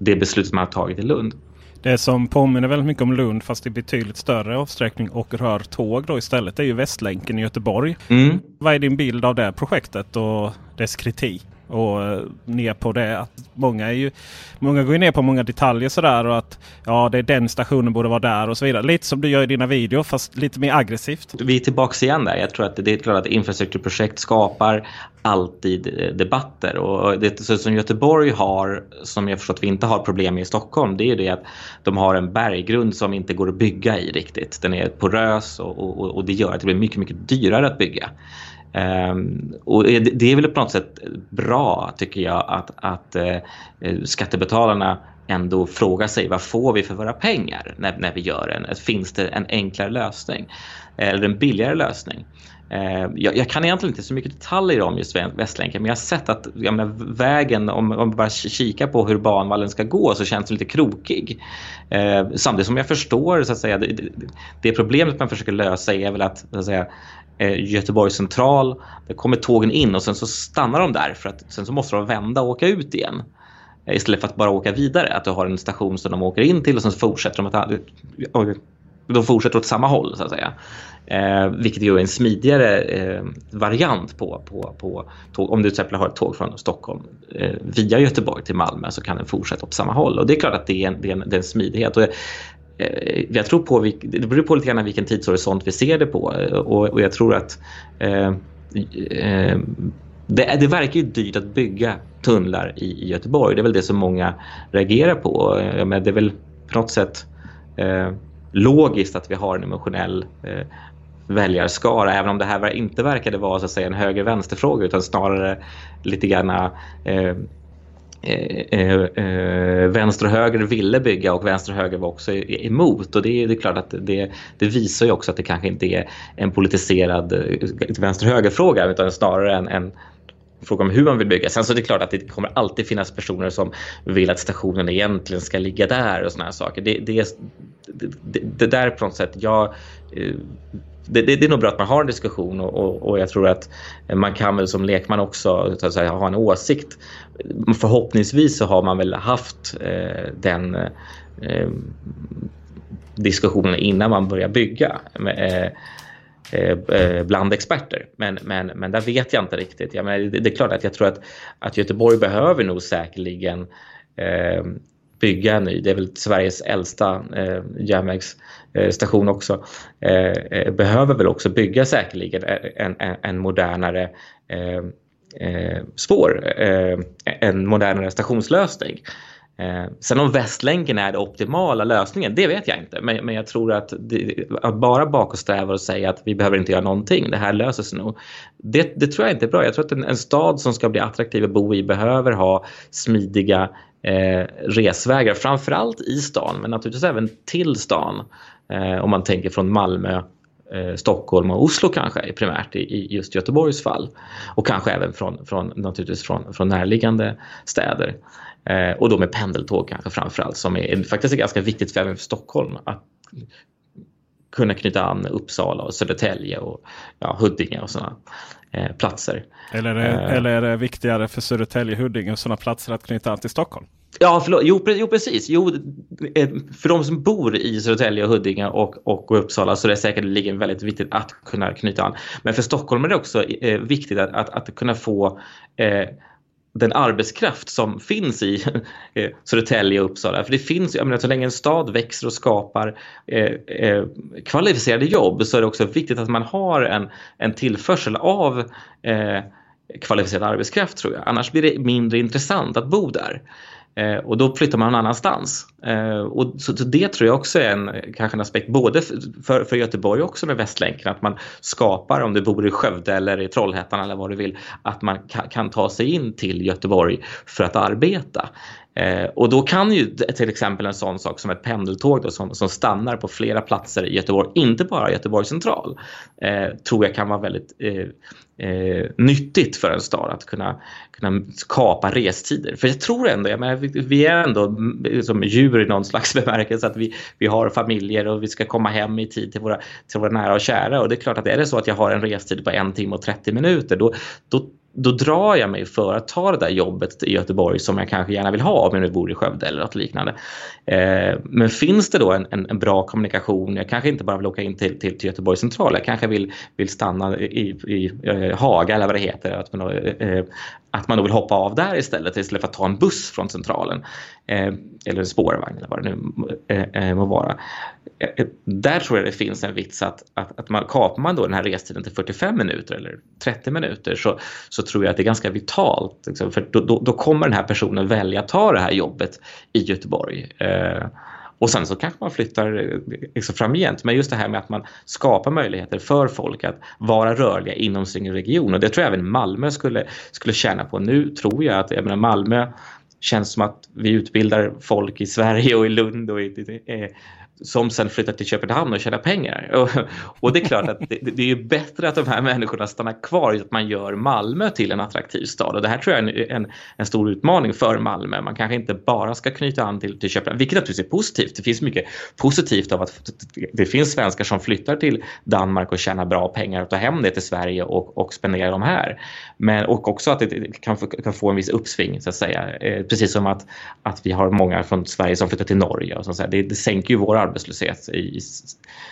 det beslut man har tagit i Lund. Det som påminner väldigt mycket om Lund fast i betydligt större avsträckning och rör tåg då istället är ju Västlänken i Göteborg. Mm. Vad är din bild av det projektet och dess kritik? Och eh, ner på det. Att många, är ju, många går ju ner på många detaljer sådär och att ja, det är den stationen borde vara där och så vidare. Lite som du gör i dina videor fast lite mer aggressivt. Vi är tillbaka igen där. Jag tror att det är klart att infrastrukturprojekt skapar alltid eh, debatter och det som Göteborg har som jag förstått vi inte har problem med i Stockholm det är det att de har en berggrund som inte går att bygga i riktigt. Den är porös och, och, och det gör att det blir mycket, mycket dyrare att bygga. Um, och det är väl på något sätt bra tycker jag att, att uh, skattebetalarna ändå frågar sig vad får vi för våra pengar när, när vi gör en, finns det en enklare lösning eller en billigare lösning? Uh, jag, jag, kan egentligen inte så mycket detaljer om just Västlänken men jag har sett att jag menar, vägen, om, om man bara kikar på hur banvallen ska gå så känns det lite krokig. Uh, samtidigt som jag förstår så att säga, det, det problemet man försöker lösa är väl att, så att säga, Eh, Göteborg central. Där kommer tågen in och sen så stannar de där för att sen så måste de vända och åka ut igen. Eh, istället för att bara åka vidare. Att du har en station som de åker in till och sen fortsätter de att de fortsätter åt samma håll så att säga. Eh, vilket ju är en smidigare eh, variant på, på, på tåg. Om du till exempel har ett tåg från Stockholm eh, via Göteborg till Malmö så kan den fortsätta åt samma håll. Och det är klart att det är en, det är en, det är en smidighet. Och Eh, jag tror på, det beror på lite grann vilken tidshorisont vi ser det på eh, och, och jag tror att eh, eh, det, det verkar ju dyrt att bygga tunnlar i, i Göteborg. Det är väl det som många reagerar på. Eh, Men det är väl på något sätt eh, logiskt att vi har en emotionell eh, väljarskara även om det här inte verkade vara så att säga, en höger-vänster-fråga utan snarare lite grann eh, Eh, eh, eh, vänster och höger ville bygga och vänster och höger var också emot. Och det är, det är klart att det, det, visar ju också att det kanske inte är en politiserad eh, vänster och höger-fråga utan snarare en, en fråga om hur man vill bygga. Sen så är det klart att det kommer alltid finnas personer som vill att stationen egentligen ska ligga där och såna här saker. Det, det, det, det där på något sätt, jag eh, det, det, det, är nog bra att man har en diskussion och, och, och, jag tror att man kan väl som lekman också så att säga, ha en åsikt. Förhoppningsvis så har man väl haft eh, den eh, diskussionen innan man börjar bygga. Eh, eh, eh, bland experter. Men, men, men där vet jag inte riktigt. Jag menar, det, det, är klart att jag tror att, att Göteborg behöver nog säkerligen eh, bygga en ny. Det är väl Sveriges äldsta eh, järnvägsstation också. Eh, eh behöver väl också bygga säkerligen en, en, en modernare eh, eh, spår, eh, en modernare stationslösning. Eh, sen om Västlänken är den optimala lösningen, det vet jag inte. Men, men jag tror att, det, att bara bakåtsträva och säga att vi behöver inte göra någonting, det här löser sig nog. Det, det tror jag inte är bra. Jag tror att en, en stad som ska bli attraktiv att bo i behöver ha smidiga eh, resvägar, framförallt i stan men naturligtvis även till stan. Eh, om man tänker från Malmö eh, Stockholm och Oslo kanske primärt i, i, just Göteborgs fall. Och kanske även från, från, naturligtvis från, från närliggande städer. Eh, och då med pendeltåg kanske framförallt som är faktiskt är ganska viktigt för även för Stockholm att kunna knyta an Uppsala och Södertälje och ja, Huddinge och sådana eh, platser. Eller är, det, eh. eller är det viktigare för Södertälje, Huddinge och sådana platser att knyta an till Stockholm? Ja, förlåt. Jo, jo, precis. Jo, eh, för de som bor i Södertälje, Huddinge och, och Uppsala så är det säkert väldigt viktigt att kunna knyta an. Men för Stockholm är det också eh, viktigt att, att, att kunna få eh, den arbetskraft som finns i eh, Södertälje och Uppsala. För det finns, jag menar, så länge en stad växer och skapar eh, eh, kvalificerade jobb så är det också viktigt att man har en, en tillförsel av eh, kvalificerad arbetskraft tror jag. Annars blir det mindre intressant att bo där. Eh, och då flyttar man någon annanstans. Eh, och så, så, det tror jag också är en, kanske en aspekt både för, för Göteborg också med Västlänken, att man skapar, om du bor i Skövde eller i Trollhättan eller vad du vill, att man ka, kan ta sig in till Göteborg för att arbeta. Eh, och då kan ju till exempel en sån sak som ett pendeltåg då, som, som stannar på flera platser i Göteborg, inte bara Göteborg central, eh, tror jag kan vara väldigt eh, eh, nyttigt för en stad att kunna, kunna kapa restider. För jag tror ändå, jag menar, vi, vi är ändå som djur i någon slags bemärkelse att vi, vi har familjer och vi ska komma hem i tid till våra, till våra nära och kära och det är klart att är det så att jag har en restid på en timme och 30 minuter då, då då drar jag mig för att ta det där jobbet i Göteborg som jag kanske gärna vill ha om jag nu bor i Skövde eller något liknande. Eh, men finns det då en, en, en, bra kommunikation, jag kanske inte bara vill åka in till, till, till Göteborg central, jag kanske vill, vill stanna i, i, i eh, Haga eller vad det heter, att man, eh, eh att man då vill hoppa av där istället istället för att ta en buss från centralen. Eh, eller en spårvagn eller vad det nu eh, eh må vara. Eh, eh, där tror jag det finns en vits att, att, att man, kapar man då den här restiden till 45 minuter eller 30 minuter så, så tror jag att det är ganska vitalt. Liksom, för då, då, då, kommer den här personen välja att ta det här jobbet i Göteborg. Eh, och sen så kanske man flyttar eh, liksom framgent. Men just det här med att man skapar möjligheter för folk att vara rörliga inom sin region. Och det tror jag även Malmö skulle, skulle tjäna på. Nu tror jag att jag menar, Malmö känns som att vi utbildar folk i Sverige och i Lund och i, som sen flyttar till Köpenhamn och tjänar pengar. Och, och det är klart att det, det, är bättre att de här människorna stannar kvar, att man gör Malmö till en attraktiv stad. Och det här tror jag är en, en stor utmaning för Malmö. Man kanske inte bara ska knyta an till, till Köpenhamn, vilket naturligtvis är positivt. Det finns mycket positivt av att det finns svenskar som flyttar till Danmark och tjänar bra pengar och tar hem det till Sverige och, och spenderar dem här. Men, och också att det kan, kan få en viss uppsving så att säga. Eh, precis som att, att vi har många från Sverige som flyttar till Norge. Och så, det, det sänker ju vår arbetslöshet i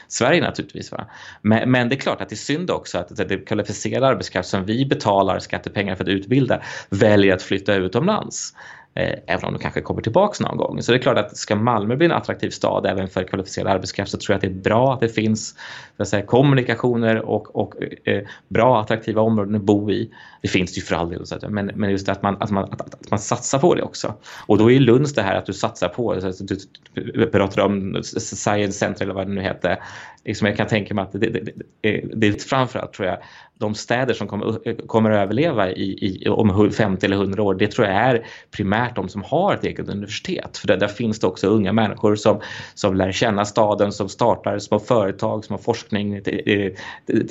Sverige naturligtvis. Va? Men, men det är klart att det är synd också att det kvalificerade arbetskraft som vi betalar skattepengar för att utbilda väljer att flytta utomlands. Eh, även om de kanske kommer tillbaks någon gång. Så det är klart att ska Malmö bli en attraktiv stad även för kvalificerad arbetskraft så tror jag att det är bra att det finns så att säga, kommunikationer och, och eh, bra attraktiva områden att bo i. Det finns ju för all del, men, men just det att man, att, man, att, att man satsar på det också. Och då är Lunds det här att du satsar på, alltså, du pratar om Science Center eller vad det nu heter. Liksom jag kan tänka mig att det, det, det, det är framförallt tror jag de städer som kommer, kommer att överleva i, i, om 50 eller 100 år, det tror jag är primärt de som har ett eget universitet. För där, där finns det också unga människor som, som lär känna staden, som startar små företag, som har forskning, te,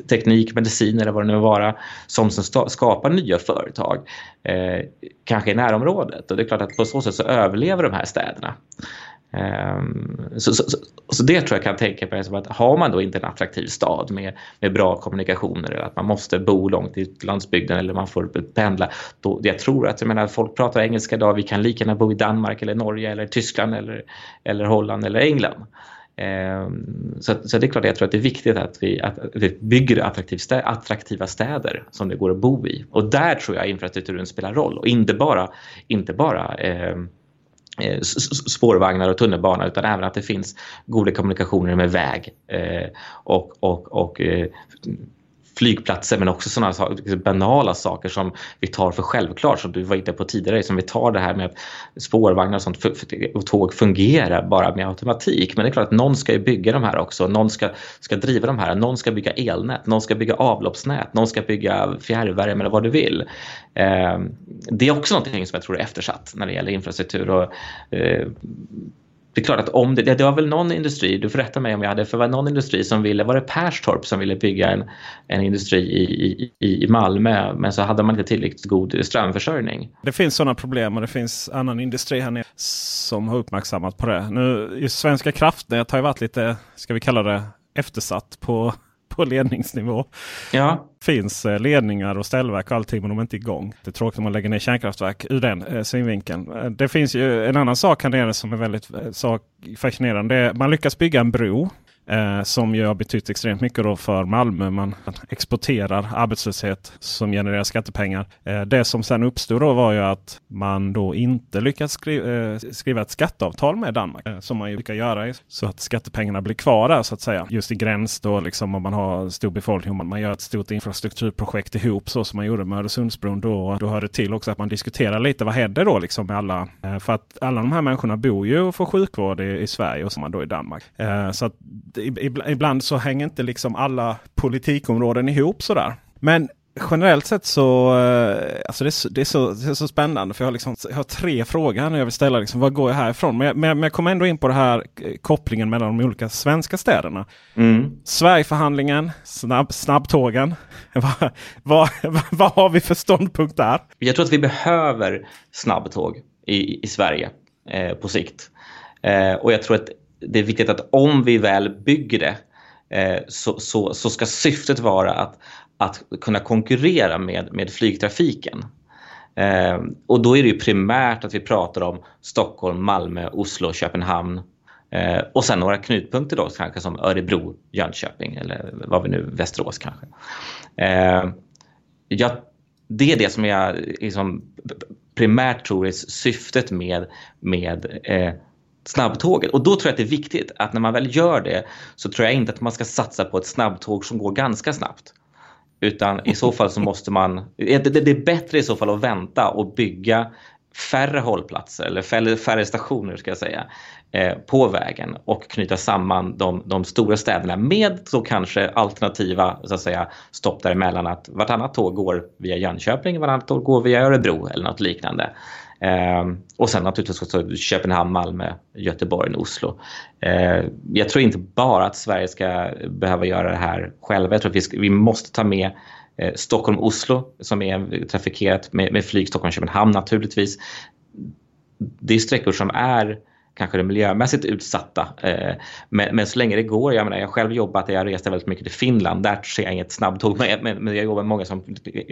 teknik, medicin eller vad det nu vara, som sen skapar nya företag, eh, kanske i närområdet. Och det är klart att på så sätt så överlever de här städerna. Ehm, så, så, så, så, det tror jag kan tänka mig som att har man då inte en attraktiv stad med, med bra kommunikationer eller att man måste bo långt i landsbygden eller man får pendla. Då, jag tror att jag menar, folk pratar engelska idag, vi kan lika gärna bo i Danmark eller Norge eller Tyskland eller, eller Holland eller England. Ehm, så, så det är klart jag tror att det är viktigt att vi, att vi bygger attraktiv stä, attraktiva städer som det går att bo i. Och där tror jag infrastrukturen spelar roll och inte bara, inte bara Eh, Eh, spårvagnar och tunnelbana utan även att det finns goda kommunikationer med väg eh, och, och, och eh, flygplatser men också sådana banala saker som vi tar för självklart som du var inne på tidigare som vi tar det här med att spårvagnar och sånt och tåg fungerar bara med automatik. Men det är klart att någon ska ju bygga de här också. Någon ska, ska driva de här. Någon ska bygga elnät, någon ska bygga avloppsnät, någon ska bygga fjärrvärme eller vad du vill. Eh, det är också någonting som jag tror är eftersatt när det gäller infrastruktur och eh, det är klart att om det, det var väl någon industri, du får rätta mig om jag hade, för det var någon industri som ville, var det Perstorp som ville bygga en, en industri i, i, i Malmö men så hade man inte tillräckligt god strömförsörjning. Det finns sådana problem och det finns annan industri här nere som har uppmärksammat på det. Nu, just Svenska kraftnät har ju varit lite, ska vi kalla det, eftersatt på på ledningsnivå. Ja. finns eh, ledningar och ställverk och allting men de är inte igång. Det är tråkigt om man lägger ner kärnkraftverk ur den eh, synvinkeln. Eh, det finns ju en annan sak här nere som är väldigt eh, sak, fascinerande. Man lyckas bygga en bro Eh, som ju har betytt extremt mycket då för Malmö. Man exporterar arbetslöshet som genererar skattepengar. Eh, det som sen uppstod då var ju att man då inte lyckats skri eh, skriva ett skatteavtal med Danmark. Eh, som man ju brukar göra så att skattepengarna blir kvar där så att säga. Just i gräns då liksom om man har stor befolkning. Man, man gör ett stort infrastrukturprojekt ihop så som man gjorde med Öresundsbron. Då, då hör det till också att man diskuterar lite vad händer då liksom med alla. Eh, för att alla de här människorna bor ju och får sjukvård i, i Sverige och som man då i Danmark. Eh, så att ibland så hänger inte liksom alla politikområden ihop sådär. Men generellt sett så, eh, alltså det, är, det, är så, det är så spännande för jag har, liksom, jag har tre frågor här när jag vill ställa. Liksom, vad går jag härifrån? Men jag, men jag kommer ändå in på det här eh, kopplingen mellan de olika svenska städerna. Mm. Sverigeförhandlingen, snabb, snabbtågen. vad, vad, vad har vi för ståndpunkt där? Jag tror att vi behöver snabbtåg i, i Sverige eh, på sikt. Eh, och jag tror att det är viktigt att om vi väl bygger det eh, så, så, så ska syftet vara att, att kunna konkurrera med, med flygtrafiken. Eh, och då är det ju primärt att vi pratar om Stockholm, Malmö, Oslo, Köpenhamn eh, och sen några knutpunkter då kanske som Örebro, Jönköping eller vad vi nu, Västerås kanske. Eh, ja, det är det som jag liksom primärt tror är syftet med, med eh, snabbtåget. Och då tror jag att det är viktigt att när man väl gör det så tror jag inte att man ska satsa på ett snabbtåg som går ganska snabbt. Utan i så fall så måste man, det, är bättre i så fall att vänta och bygga färre hållplatser eller färre, färre stationer ska jag säga eh, på vägen och knyta samman de, de stora städerna med så kanske alternativa så att säga, stopp däremellan att vartannat tåg går via Jönköping, vartannat tåg går via Örebro eller något liknande. Eh, och sen naturligtvis också Köpenhamn, Malmö, Göteborg, och Oslo. Eh, jag tror inte bara att Sverige ska behöva göra det här själva. Jag tror att vi, ska, vi måste ta med eh, Stockholm-Oslo som är trafikerat med, med flyg, Stockholm-Köpenhamn naturligtvis. Det är sträckor som är kanske det miljömässigt utsatta. Eh, men, men, så länge det går, jag menar jag har själv jobbat, jag reste väldigt mycket till Finland, där ser jag inget snabbtåg men, men jag jobbar med många som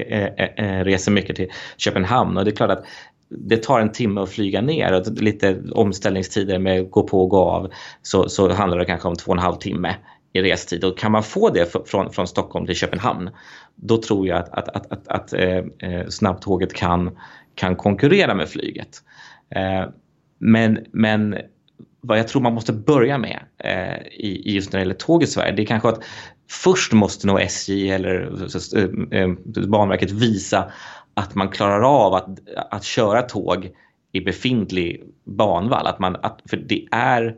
eh, eh, reser mycket till Köpenhamn och det är klart att det tar en timme att flyga ner och lite omställningstider med gå på och gå av så, så handlar det kanske om två och en halv timme i restid. Och kan man få det från, från Stockholm till Köpenhamn då tror jag att, att, att, att, att eh, eh, snabbtåget kan, kan konkurrera med flyget. Eh, men, men vad jag tror man måste börja med eh, i, just när det gäller tåg i Sverige det är kanske att först måste nog SJ eller eh, eh, Banverket visa att man klarar av att, att köra tåg i befintlig banvall. Att man, att, för det är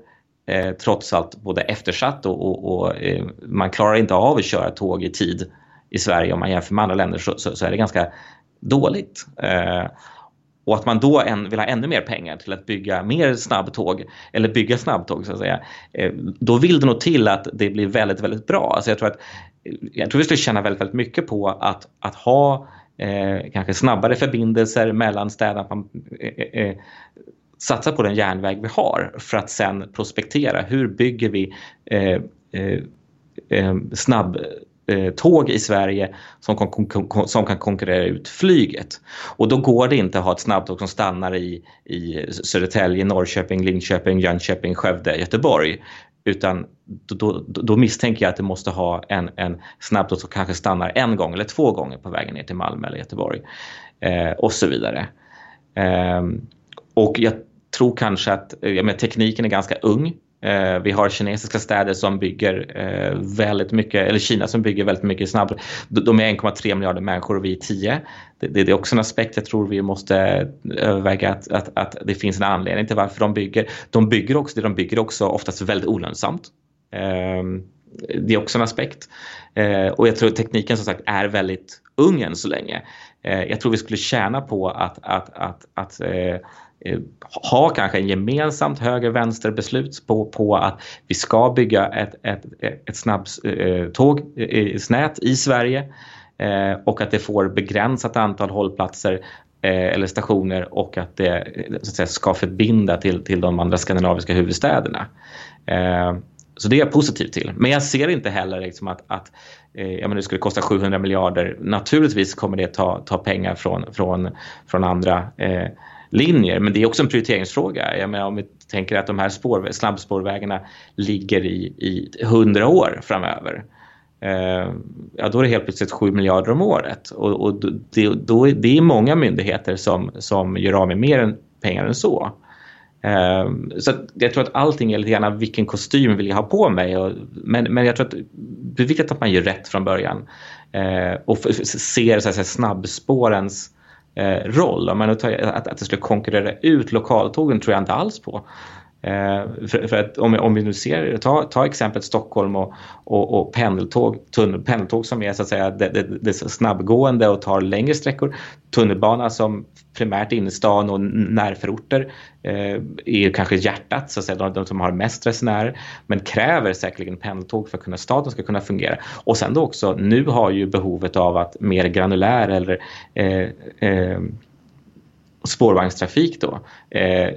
eh, trots allt både eftersatt och, och, och eh, man klarar inte av att köra tåg i tid i Sverige om man jämför med andra länder så, så, så är det ganska dåligt. Eh, och att man då än, vill ha ännu mer pengar till att bygga mer snabbtåg eller bygga snabbtåg så att säga. Eh, då vill det nog till att det blir väldigt, väldigt bra. Alltså jag, tror att, jag tror vi skulle tjäna väldigt, väldigt mycket på att, att ha eh, kanske snabbare förbindelser mellan städerna. Att man eh, eh, eh, satsar på den järnväg vi har för att sen prospektera. Hur bygger vi eh, eh, eh snabb eh, tåg i Sverige som kan, som kan konkurrera ut flyget. Och då går det inte att ha ett snabbtåg som stannar i, i Södertälje, Norrköping, Linköping, Jönköping, Skövde, Göteborg. Utan då, då, då, misstänker jag att det måste ha en, en snabbtåg som kanske stannar en gång eller två gånger på vägen ner till Malmö eller Göteborg. Eh, och så vidare. Eh, och jag tror kanske att eh, jag menar, tekniken är ganska ung. Eh, vi har kinesiska städer som bygger eh, väldigt mycket, eller Kina som bygger väldigt mycket snabbt. De är 1,3 miljarder människor och vi är 10. Det, det, det, är också en aspekt jag tror vi måste överväga att, att, att, det finns en anledning till varför de bygger. De bygger också, det de bygger också oftast väldigt olönsamt. Eh, det är också en aspekt. Eh, och jag tror tekniken som sagt är väldigt ung än så länge. Eh, jag tror vi skulle tjäna på att, att, att, att eh, Eh, ha kanske en gemensamt höger-vänster-beslut på, på att vi ska bygga ett, ett, ett snabbtågsnät eh, eh, i Sverige och att det får begränsat antal hållplatser eller stationer och att det så att säga, ska förbinda till, till de andra skandinaviska huvudstäderna. Så det är jag positiv till. Men jag ser inte heller liksom att, att ja, men det skulle kosta 700 miljarder. Naturligtvis kommer det ta, ta pengar från, från, från andra eh, linjer. Men det är också en prioriteringsfråga. Jag menar, om vi tänker att de här spår, snabbspårvägarna ligger i, i 100 år framöver. Eh, ja, då är det helt plötsligt 7 miljarder om året. Och, och det, då, det är många myndigheter som, som gör av med mer än, pengar än så. Eh, så jag tror att allting är lite grann vilken kostym vill jag ha på mig. Och, men, men jag tror att det är viktigt att man gör rätt från början. Eh, och ser så att säga, snabbspårens eh, roll. Men att, att, att det skulle konkurrera ut lokaltågen tror jag inte alls på. Eh, för, för, att om, om vi nu ser, ta, ta exemplet Stockholm och, och, och pendeltåg, tunnel, pendeltåg som är så att säga det, det, det snabbgående och tar längre sträckor. Tunnelbana som primärt innerstan och närförorter Eh, är är kanske hjärtat, så att säga, de, de som har mest resenärer, men kräver säkerligen pendeltåg för att kunna, staden ska kunna fungera. Och sen då också, nu har ju behovet av att mer granulär eller eh, eh, spårvagnstrafik då eh,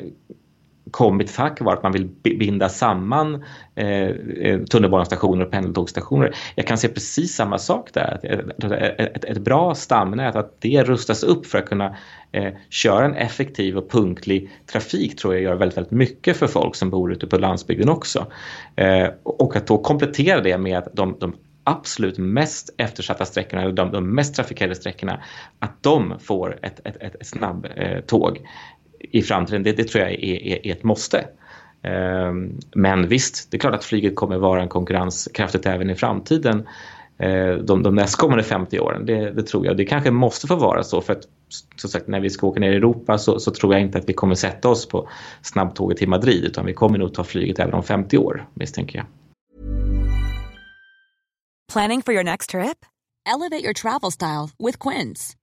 kommit tack vare att man vill binda samman eh, eh, tunnelbanestationer och pendeltågsstationer. Jag kan se precis samma sak där. Ett, ett, eh, ett bra stamnät, att det rustas upp för att kunna eh, köra en effektiv och punktlig trafik tror jag gör väldigt, väldigt mycket för folk som bor ute på landsbygden också. Eh, och att då komplettera det med de, de absolut mest eftersatta sträckorna, eller de, de mest trafikerade sträckorna, att de får ett, ett, ett, ett snabbtåg i framtiden, det, det tror jag är, är, är ett måste. Ehm, men visst, det är klart att flyget kommer vara en konkurrenskraftigt även i framtiden eh, de, de nästkommande 50 åren. Det, det, tror jag. Det kanske måste få vara så för att som sagt, när vi ska åka ner i Europa så, så, tror jag inte att vi kommer sätta oss på snabbtåget till Madrid utan vi kommer nog ta flyget även om 50 år misstänker jag. Planning for your next trip? Elevate your travel style with Quince.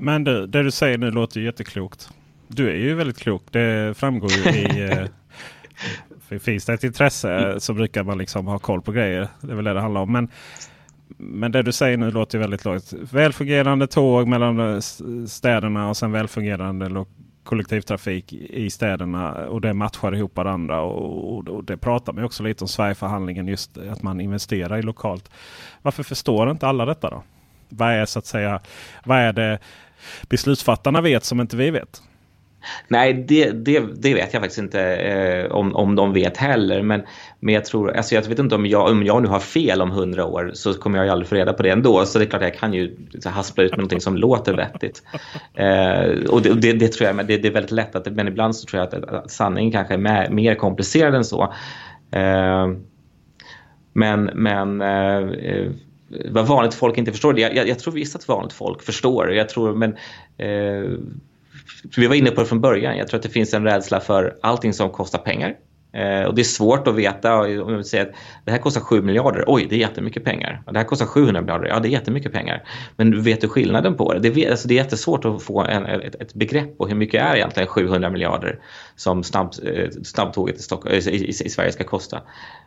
Men du, det du säger nu låter ju jätteklokt. Du är ju väldigt klok. Det framgår ju i... eh, finns det ett intresse så brukar man liksom ha koll på grejer. Det är väl det det handlar om. Men, men det du säger nu låter ju väldigt lågt. Välfungerande tåg mellan eh, städerna och sen välfungerande kollektivtrafik i städerna. Och det matchar ihop varandra. Och, och, och det pratar man också lite om Sverigeförhandlingen. Just att man investerar i lokalt. Varför förstår inte alla detta då? Vad är så att säga, vad är det beslutsfattarna vet som inte vi vet? Nej, det, det, det vet jag faktiskt inte eh, om, om de vet heller. Men, men jag tror, alltså jag vet inte om jag, om jag nu har fel om hundra år så kommer jag ju aldrig få reda på det ändå. Så det är klart jag kan ju haspla ut med någonting som låter vettigt. Eh, och det, det, det tror jag, men det, det är väldigt lätt att, men ibland så tror jag att, att sanningen kanske är mer, mer komplicerad än så. Eh, men, men eh, eh, vad vanligt folk inte förstår, jag, jag, jag tror visst att vanligt folk förstår. Jag tror, men eh, vi var inne på det från början. Jag tror att det finns en rädsla för allting som kostar pengar. Eh, och det är svårt att veta om vi säger att det här kostar 7 miljarder. Oj, det är jättemycket pengar. Och det här kostar 700 miljarder. Ja, det är jättemycket pengar. Men vet du skillnaden på det? Det, alltså det är jättesvårt att få en, ett, ett begrepp på hur mycket är egentligen 700 miljarder som snabb, eh, snabbtåget i, Stockholm, i, i, i Sverige ska kosta.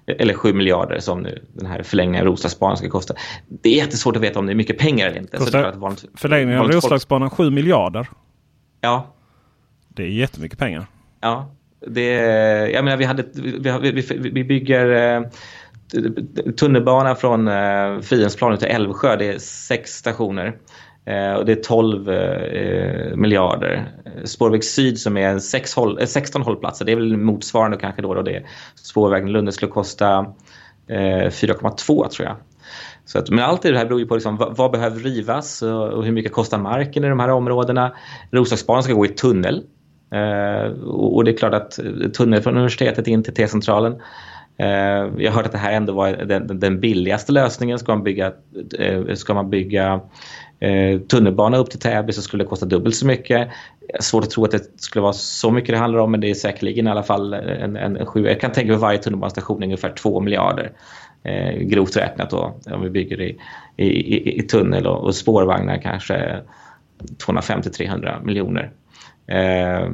Eller 7 miljarder som nu den här förlängningen av Roslagsbanan ska kosta. Det är jättesvårt att veta om det är mycket pengar eller inte. Klart att vanligt, Förlängningen av folk- Roslagsbanan 7 miljarder. Ja, Det är jättemycket pengar. Ja, det, jag menar vi, hade, vi, vi, vi, bygger eh, tunnelbana från eh, Frihetsplan till Älvsjö. Det är sex stationer. Eh, och det är 12 eh, miljarder. Spårväg Syd som är sex håll, eh, 16 hållplatser. Det är väl motsvarande kanske då. då det spårvägen Lund skulle kosta eh, 4,2 tror jag. Så att, men allt det här beror ju på liksom, vad, vad behöver rivas och, och hur mycket kostar marken i de här områdena. Roslagsbanan ska gå i tunnel. Eh, och, det är klart att tunnel från universitetet in till T-centralen. Eh, jag har hört att det här ändå var den, den- billigaste lösningen. Ska man bygga, eh, ska man bygga tunnelbana upp till Täby så skulle det kosta dubbelt så mycket. Svårt att tro att det skulle vara så mycket det handlar om men det är säkerligen i alla fall en, en, en sju. Jag kan tänka mig varje tunnelbanestation är ungefär 2 miljarder. Eh, grovt räknat då om vi bygger i, i, i, i tunnel och, och spårvagnar kanske 250-300 miljoner. Eh,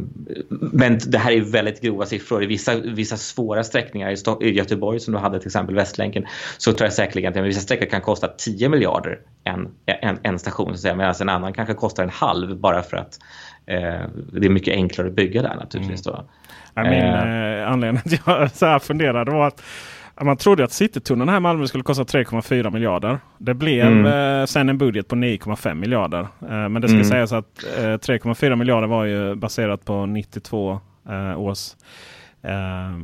men det här är väldigt grova siffror. I vissa, vissa svåra sträckningar i, Göteborg som du hade till exempel Västlänken så tror jag säkerligen att vissa sträckor kan kosta 10 miljarder en, en, en station så medan en annan kanske kostar en halv bara för att eh, det är mycket enklare att bygga där naturligtvis. Ja, Min eh, anledning till att jag så här funderade var att man trodde att Citytunneln här i Malmö skulle kosta 3,4 miljarder. Det blev Mm. eh, sen en budget på 9,5 miljarder. Eh, men det ska Mm. sägas att eh, 3,4 miljarder var ju baserat på 92 eh, års eh,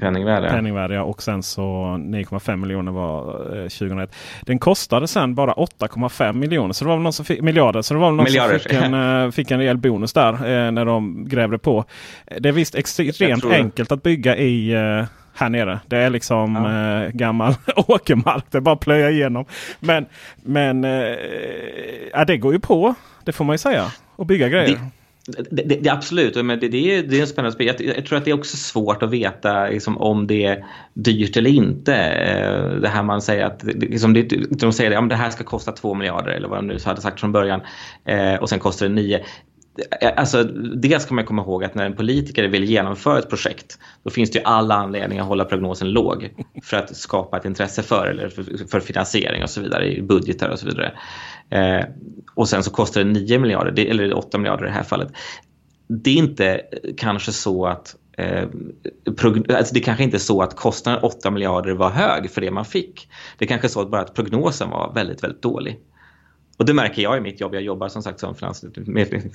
Penningvärde. penningvärde. ja. Och sen så 9,5 miljoner var eh, 2001. Den kostade sen bara 8,5 miljoner. Så det var väl någon som fick, miljarder. Så det var någon Miljarder. som fick en, eh, fick en rejäl bonus där eh, när de grävde på. Det är visst extremt enkelt att bygga i eh, här nere. Det är liksom eh, gammal åkermark. Det är bara att plöja igenom. Men, men eh, ja, det går ju på. Det får man ju säga. Och bygga grejer. Det, det, det, absolut, men det, det, är, det är en spännande spel. Jag, jag tror att det är också svårt att veta liksom, om det är dyrt eller inte. Eh, Det här man säger att liksom, det, de säger att ja, det här ska kosta 2 miljarder eller vad de nu hade sagt från början eh, och sen kostar det 9. Alltså, dels ska man komma ihåg att när en politiker vill genomföra ett projekt då finns det ju alla anledningar att hålla prognosen låg för att skapa ett intresse för eller för, för finansiering och så vidare i budgetar och så vidare. Eh, och sen så kostar det 9 miljarder, eller 8 miljarder i det här fallet. Det är inte kanske så att Eh, alltså det kanske inte är så att kostnaden 8 miljarder var hög för det man fick. Det kanske är så att bara att prognosen var väldigt, väldigt dålig. Och det märker jag i mitt jobb. Jag jobbar som sagt som finans, med,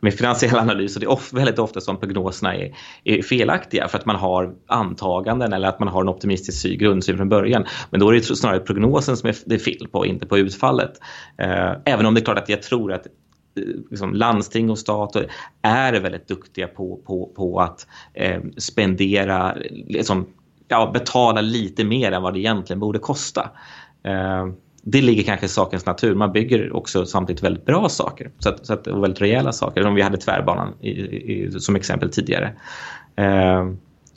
med finansiell analys och det är of, väldigt ofta som prognoserna är, är felaktiga för att man har antaganden eller att man har en optimistisk sy- grundsyn från början. Men då är det snarare prognosen som är, det är fel på, inte på utfallet. Eh, även om det är klart att jag tror att eh, liksom, landsting och stat är väldigt duktiga på, på, på att eh, spendera, liksom, ja, betala lite mer än vad det egentligen borde kosta. Eh, det ligger kanske i sakens natur. Man bygger också samtidigt väldigt bra saker så att, så att, och väldigt rejäla saker. Som vi hade tvärbanan i, i, som exempel tidigare. Eh,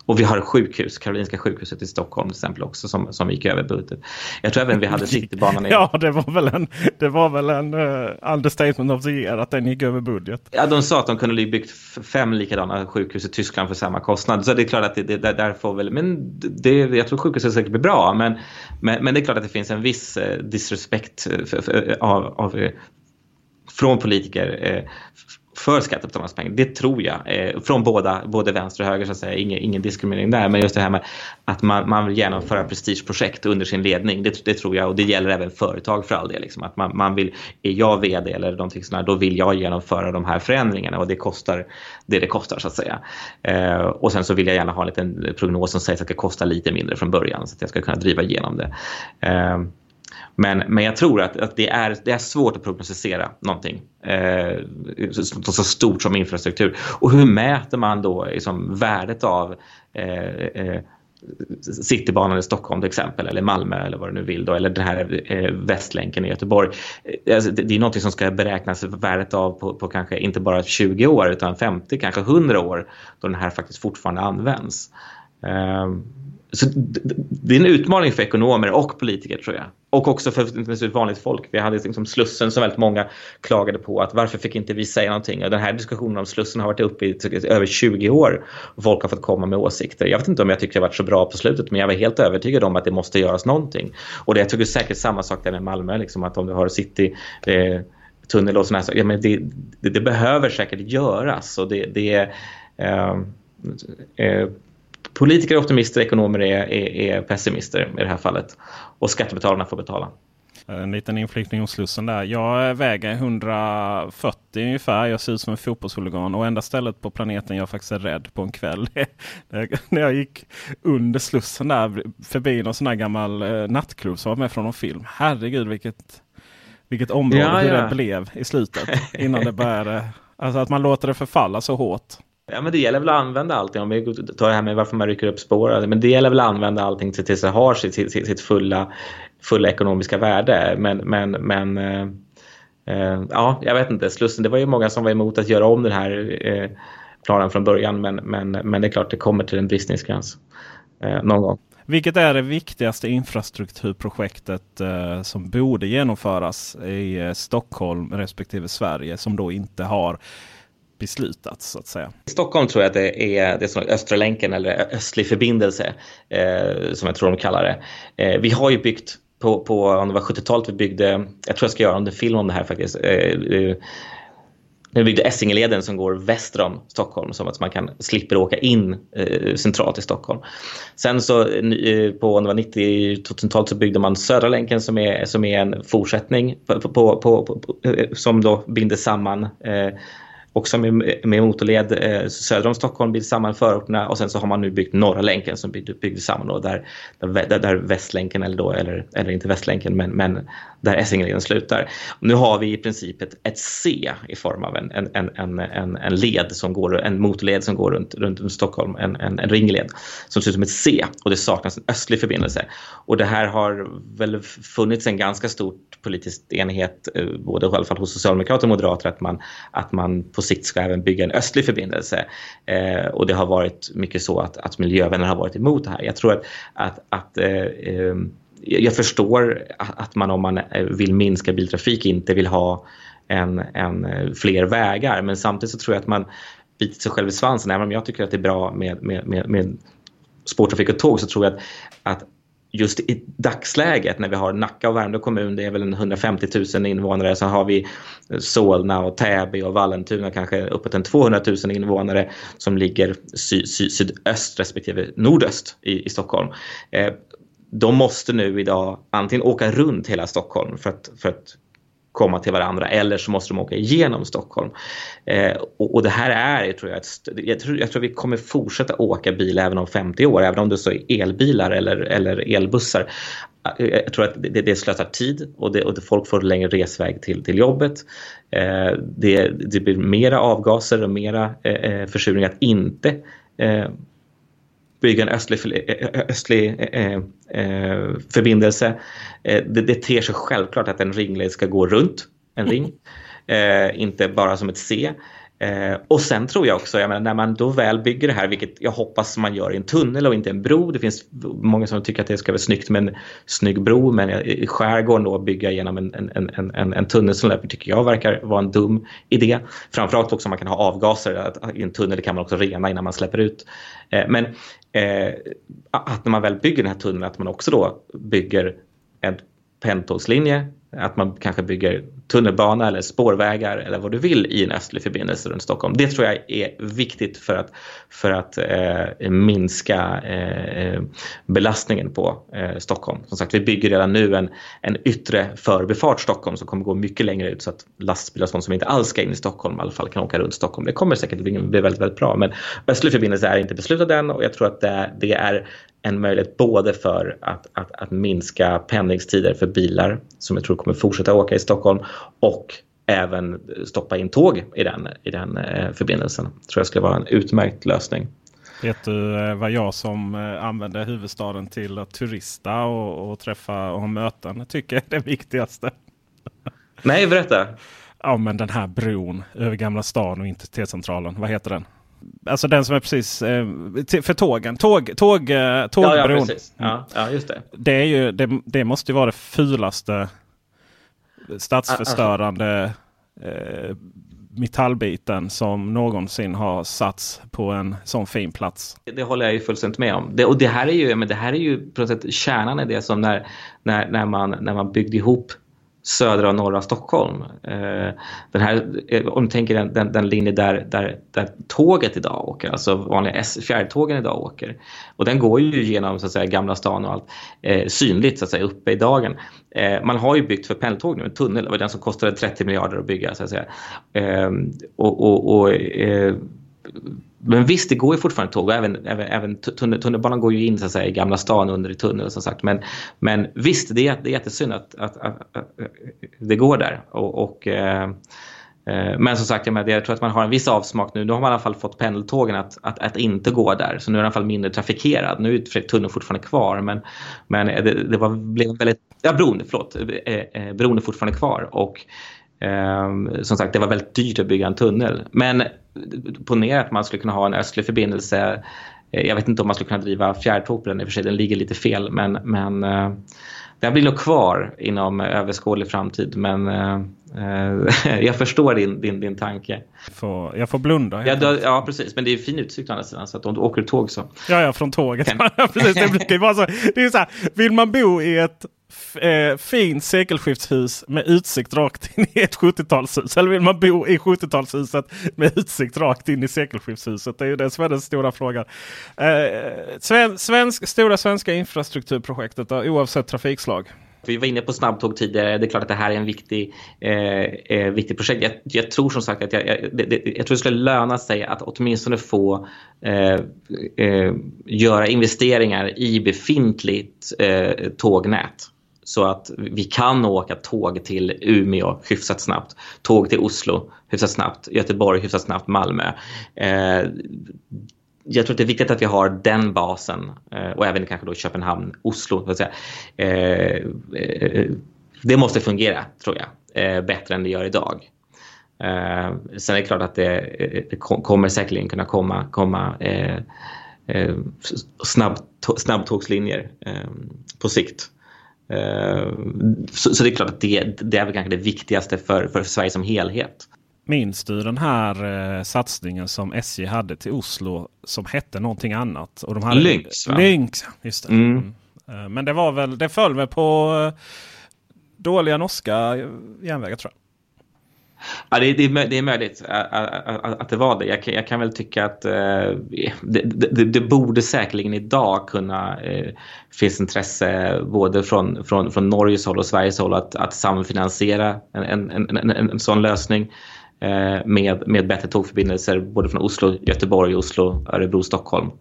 och vi har sjukhus, Karolinska sjukhuset i Stockholm till exempel också som, som gick över budget. Jag tror även vi hade Citybanan. ja, det var väl en, det var väl en uh, understatement of the year att den gick över budget. Ja, de sa att de kunde byggt fem likadana sjukhus i Tyskland för samma kostnad. Så det är klart att det, det där får väl, men det, jag tror sjukhuset säkert blir bra. Men, men, men, det är klart att det finns en viss uh, disrespekt för, av, av, från politiker för skattebetalarnas pengar. Det tror jag. Eh, från båda, både vänster och höger så att säga. Ingen, ingen diskriminering där. Men just det här med att man, man vill genomföra prestigeprojekt under sin ledning. Det, det tror jag och det gäller även företag för all del. Liksom. Att man, man vill, är jag vd eller någonting sånt då vill jag genomföra de här förändringarna och det kostar det det kostar så att säga. Eh, och sen så vill jag gärna ha en liten prognos som säger att det ska kosta lite mindre från början så att jag ska kunna driva igenom det. Eh, men, men jag tror att, att det, är, det är svårt att prognostisera någonting eh, så, så, stort som infrastruktur. Och hur mäter man då liksom, värdet av eh, eh, Citybanan i Stockholm till exempel eller Malmö eller vad du nu vill då, eller den här eh, Västlänken i Göteborg. Eh, alltså, det, det, är något som ska beräknas värdet av på, på, kanske inte bara 20 år utan 50, kanske 100 år då den här faktiskt fortfarande används. Eh, så det är en utmaning för ekonomer och politiker tror jag. Och också för vanligt folk. Vi hade liksom Slussen som väldigt många klagade på att varför fick inte vi säga någonting? Och den här diskussionen om Slussen har varit uppe i över 20 år och folk har fått komma med åsikter. Jag vet inte om jag tycker det har varit så bra på slutet men jag var helt övertygad om att det måste göras någonting. Och det, jag tycker säkert samma sak där med Malmö, liksom, att om du har city eh, tunnel och sådana ja, men det, det, det, behöver säkert göras och det, det är eh, eh, politiker är optimister, ekonomer är, är, är, pessimister i det här fallet. Och skattebetalarna får betala. En liten inflikning om Slussen där. Jag väger 140 ungefär. Jag ser ut som en fotbollshuligan. Och enda stället på planeten jag faktiskt är rädd på en kväll. när jag gick under Slussen där förbi någon sån här gammal eh, nattklubb som var med från någon film. Herregud vilket, vilket område ja, ja. det blev i slutet. Innan det började. Alltså att man låter det förfalla så hårt. Ja, men det gäller väl att använda allting. Om vi tar det här med varför man rycker upp spår. Alltså, men det gäller väl att använda allting tills det har sitt, sitt, sitt fulla, fulla ekonomiska värde. Men, men, men eh, eh, ja, jag vet inte. Slussen, det var ju många som var emot att göra om den här eh, planen från början. Men, men, men det är klart, det kommer till en bristningsgräns eh, någon gång. Vilket är det viktigaste infrastrukturprojektet eh, som borde genomföras i eh, Stockholm respektive Sverige som då inte har beslutats så att säga. I Stockholm tror jag att det är det som Östra länken eller östlig förbindelse eh, som jag tror de kallar det. Eh, vi har ju byggt på, på om det var 70-talet vi byggde, jag tror jag ska göra en film om det här faktiskt. Eh, eh nu vi byggde Essingeleden som går väster om Stockholm så att man kan slipper åka in eh, centralt i Stockholm. Sen så eh, på 90-talet så byggde man Södra länken som är, som är en fortsättning på, på, på, eh, som då binder samman eh, också med, med motorled eh, söder om Stockholm blir samman förorterna och sen så har man nu byggt Norra länken som byggdes byggde samman då där, där, där Västlänken eller då, eller, eller inte Västlänken men, men där Essingeleden slutar. Nu har vi i princip ett, ett C i form av en, en, en, en, en led som går, en motorled som går runt, runt Stockholm, en, en, en ringled som ser ut som ett C och det saknas en östlig förbindelse. Och det här har väl funnits en ganska stor politisk enighet, eh, både i alla fall hos socialdemokrater och moderater, att man, att man på sikt ska även bygga en östlig förbindelse. Eh, och det har varit mycket så att, att miljövänner har varit emot det här. Jag tror att, att, att eh, eh jag förstår att man om man eh, vill minska biltrafik inte vill ha en, en eh, fler vägar men samtidigt så tror jag att man biter sig själv i svansen. Även om jag tycker att det är bra med, med, med, med spårtrafik och tåg så tror jag att, att just i dagsläget när vi har Nacka och Värmdö kommun, det är väl en 150 000 invånare, så har vi Solna och Täby och Vallentuna kanske uppåt en 200 000 invånare som ligger sy sy sydöst respektive nordöst i, i Stockholm. Eh, de måste nu idag antingen åka runt hela Stockholm för att, för att komma till varandra eller så måste de åka igenom Stockholm. Eh, och, och, det här är, tror jag, ett, jag, tror, jag tror vi kommer fortsätta åka bil även om 50 år, även om det så är elbilar eller, eller elbussar. Eh, jag tror att det, det slösar tid och, det, och folk får längre resväg till, till jobbet. Eh, det, det blir mera avgaser och mera eh, eh försurning att inte eh, bygga en östlig, östlig eh, eh, förbindelse. Eh, det, det ter sig självklart att en ringled ska gå runt en ring, eh, inte bara som ett C. Eh, och sen tror jag också, jag menar, när man då väl bygger det här, vilket jag hoppas man gör i en tunnel och inte en bro. Det finns många som tycker att det ska vara snyggt med en snygg bro, men i skärgården då bygga genom en, en, en, en, en tunnel som löper tycker jag verkar vara en dum idé. Framförallt också om man kan ha avgaser, att, i en tunnel kan man också rena innan man släpper ut. Eh, men eh, att när man väl bygger den här tunneln, att man också då bygger en pendeltågslinje att man kanske bygger tunnelbana eller spårvägar eller vad du vill i en östlig förbindelse runt Stockholm. Det tror jag är viktigt för att, för att eh, minska eh, belastningen på eh, Stockholm. Som sagt, vi bygger redan nu en, en yttre förbifart Stockholm som kommer gå mycket längre ut så att lastbilar som inte alls ska in i Stockholm i alla fall kan åka runt Stockholm. Det kommer säkert bli, bli väldigt, väldigt bra. Men östlig förbindelse är inte beslutad än och jag tror att det, det är en möjlighet både för att, att, att minska pendlingstider för bilar som jag tror kommer fortsätta åka i Stockholm och även stoppa in tåg i den, i den eh, förbindelsen. tror jag skulle vara en utmärkt lösning. Vet du eh, vad jag som eh, använder huvudstaden till att turista och, och träffa och ha möten tycker är det viktigaste? Nej, berätta. Ja, men den här bron över Gamla stan och in till T-centralen. Vad heter den? Alltså den som är precis eh, för tågen. Tåg, tåg, eh, tågbron. Ja, ja, precis. Ja, ja, just det. Det, är ju, det, det måste ju vara det fulaste stadsförstörande eh, metallbiten som någonsin har satts på en sån fin plats. Det håller jag ju fullständigt med om. Det, och det här är ju, men det här är ju på något sätt kärnan i det som när, när, när, man, när man byggde ihop södra och norra Stockholm. Eh, den här, eh, om du tänker den, den, den linje där, där, där tåget idag åker, alltså vanliga fjärrtågen idag åker. Och den går ju genom så att säga, Gamla stan och allt eh, synligt så att säga uppe i dagen. Eh, man har ju byggt för pendeltåg nu, en tunnel, det var den som kostade 30 miljarder att bygga så att säga. Eh, och, och, och eh, men visst, det går ju fortfarande tåg och även, även, även tunnelbanan går ju in så att säga, i Gamla stan under i tunneln som sagt. Men, men visst, det är, det är jättesynd att, att, att, att det går där. Och, och eh, eh men som sagt, jag, jag tror att man har en viss avsmak nu. Nu har man i alla fall fått pendeltågen att, att, att inte gå där. Så nu är den i alla fall mindre trafikerad. Nu är tunneln fortfarande kvar. Men, men det, det var, blev väldigt... Ja, bron, förlåt. Eh, eh, bron är fortfarande kvar. Och som sagt, det var väldigt dyrt att bygga en tunnel. Men ponera att man skulle kunna ha en östlig förbindelse. Eh, jag vet inte om man skulle kunna driva fjärrtåg på den i och för sig, den ligger lite fel. Men, men eh, den blir nog kvar inom överskådlig framtid. Men eh, jag förstår din, din, din tanke. Får, jag får blunda. Ja, då, ja, precis. Men det är fin utsikt å andra sidan. Så att om du åker tåg så. Ja, ja från tåget. precis, det brukar vara så. Det är så här, vill man bo i ett eh, fint sekelskiftshus med utsikt rakt in i ett 70-talshus? Eller vill man bo i 70-talshuset med utsikt rakt in i sekelskiftshuset? Det är ju det som är den stora frågan. Eh, sven, svensk, stora svenska infrastrukturprojektet då, oavsett trafikslag. Vi var inne på snabbtåg tidigare. Det är klart att det här är en viktig, eh, eh viktig projekt. Jag, jag, tror som sagt att jag, jag, det, jag tror det skulle löna sig att åtminstone få eh, eh, göra investeringar i befintligt eh, tågnät så att vi kan åka tåg till Umeå hyfsat snabbt, tåg till Oslo hyfsat snabbt, Göteborg hyfsat snabbt, Malmö. Eh, jag tror att det är viktigt att vi har den basen eh, och även kanske då Köpenhamn, Oslo. Så att säga. Eh, eh det måste fungera, tror jag, eh, bättre än det gör idag. Eh, sen är det klart att det, det kommer säkerligen kunna komma, komma eh, eh, snabb, snabbtågslinjer eh, på sikt. Eh, så, så, det är klart att det, det är väl kanske det viktigaste för, för Sverige som helhet. Minns du den här eh, satsningen som SJ hade till Oslo som hette någonting annat? Och de hade, Lynx. Va? Lynx, just det. Mm. Mm. Men det var väl, det föll väl på eh, dåliga norska järnvägar tror jag. Ja, det, det, det är möjligt att, att det var det. Jag, jag kan väl tycka att eh, det, det, det, borde säkerligen idag kunna eh, finnas intresse både från, från, från Norges håll och Sveriges håll att, att samfinansiera en, en, en, en, en sån lösning eh, med, med bättre tågförbindelser både från Oslo, Göteborg, Oslo, Örebro, Stockholm.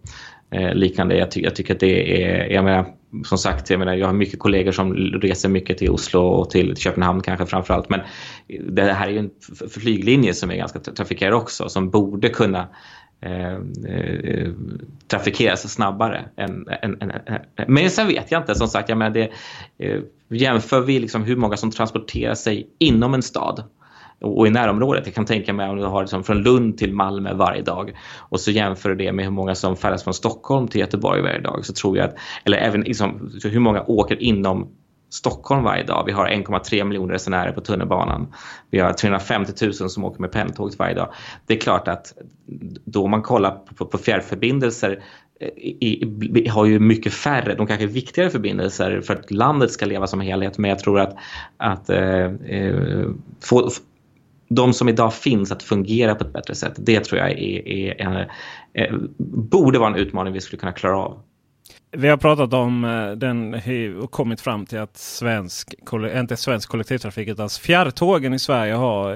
Eh, liknande. Jag, ty jag, tycker att det är, jag menar, som sagt, jag, menar, jag har mycket kollegor som reser mycket till Oslo och till Köpenhamn kanske framförallt. Men det här är ju en flyglinje som är ganska trafikerad också som borde kunna eh, eh, trafikeras snabbare. Än, än, än, men sen vet jag inte, som sagt, jag menar det, eh, jämför vi liksom hur många som transporterar sig inom en stad och i närområdet. Jag kan tänka mig om du har liksom från Lund till Malmö varje dag och så jämför du det med hur många som färdas från Stockholm till Göteborg varje dag så tror jag att, eller även liksom, hur många åker inom Stockholm varje dag. Vi har 1,3 miljoner resenärer på tunnelbanan. Vi har 350 000 som åker med pendeltåget varje dag. Det är klart att då man kollar på, på fjärrförbindelser eh, i, i, har ju mycket färre, de kanske viktigare förbindelser för att landet ska leva som helhet. Men jag tror att, att eh, eh få, de som idag finns att fungera på ett bättre sätt, det tror jag är, är, är, är borde vara en utmaning vi skulle kunna klara av. Vi har pratat om eh, den och kommit fram till att svensk, eh, inte svensk kollektivtrafik utan fjärrtågen i Sverige har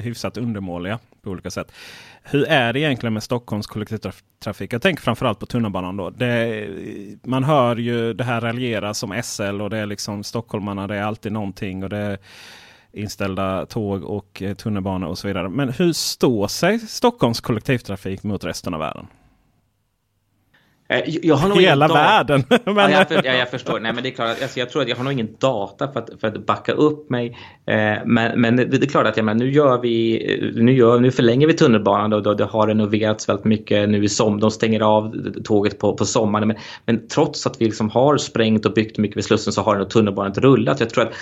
hyfsat undermåliga på olika sätt. Hur är det egentligen med Stockholms kollektivtrafik? Jag tänker framförallt på tunnelbanan. Då. Det, man hör ju det här raljeras som SL och det är liksom stockholmarna. Det är alltid någonting. och det är inställda tåg och eh, tunnelbana och så vidare. Men hur står sig Stockholms kollektivtrafik mot resten av världen? Eh, jag har nog Hela världen. men... ja, jag, för, ja, jag förstår. Nej, men det är klart, alltså, jag tror att jag har nog ingen data för att, för att backa upp mig. Eh, men, men det, det, är klart att jag menar, nu, gör vi, nu, gör, nu förlänger vi tunnelbanan och det har renoverats väldigt mycket nu i sommar. De stänger av tåget på, på sommaren. Men, men trots att vi liksom har sprängt och byggt mycket vid Slussen så har den tunnelbanan rullat. Jag tror att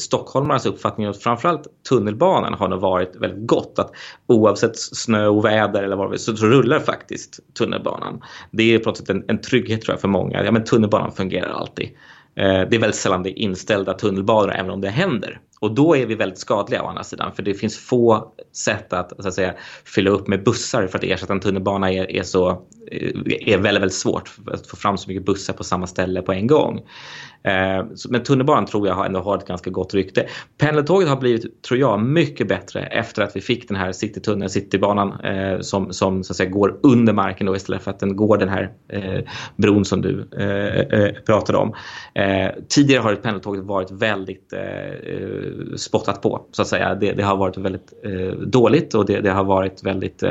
stockholmarnas uppfattning att framförallt tunnelbanan har nog varit väldigt gott. Att oavsett snö och väder eller vad det är så, så rullar faktiskt tunnelbanan. Det är på något sätt en, en trygghet tror jag för många. Ja, men tunnelbanan fungerar alltid. Eh, det är väldigt sällan det är inställda tunnelbanor även om det händer. Och då är vi väldigt skadliga å andra sidan för det finns få sätt att, så att säga, fylla upp med bussar för att ersätta en tunnelbana är, är, så, eh, är väldigt, väldigt svårt att få fram så mycket bussar på samma ställe på en gång. Eh, men tunnelbanan tror jag ändå har ett ganska gott rykte. Pendeltåget har blivit, tror jag, mycket bättre efter att vi fick den här citytunneln, citybanan eh, som, som så att säga går under marken då, istället för att den går den här eh, bron som du eh, eh pratade om. Eh, tidigare har pendeltåget varit väldigt eh, spottat på så att säga. Det, det har varit väldigt dåligt och det, det, har varit väldigt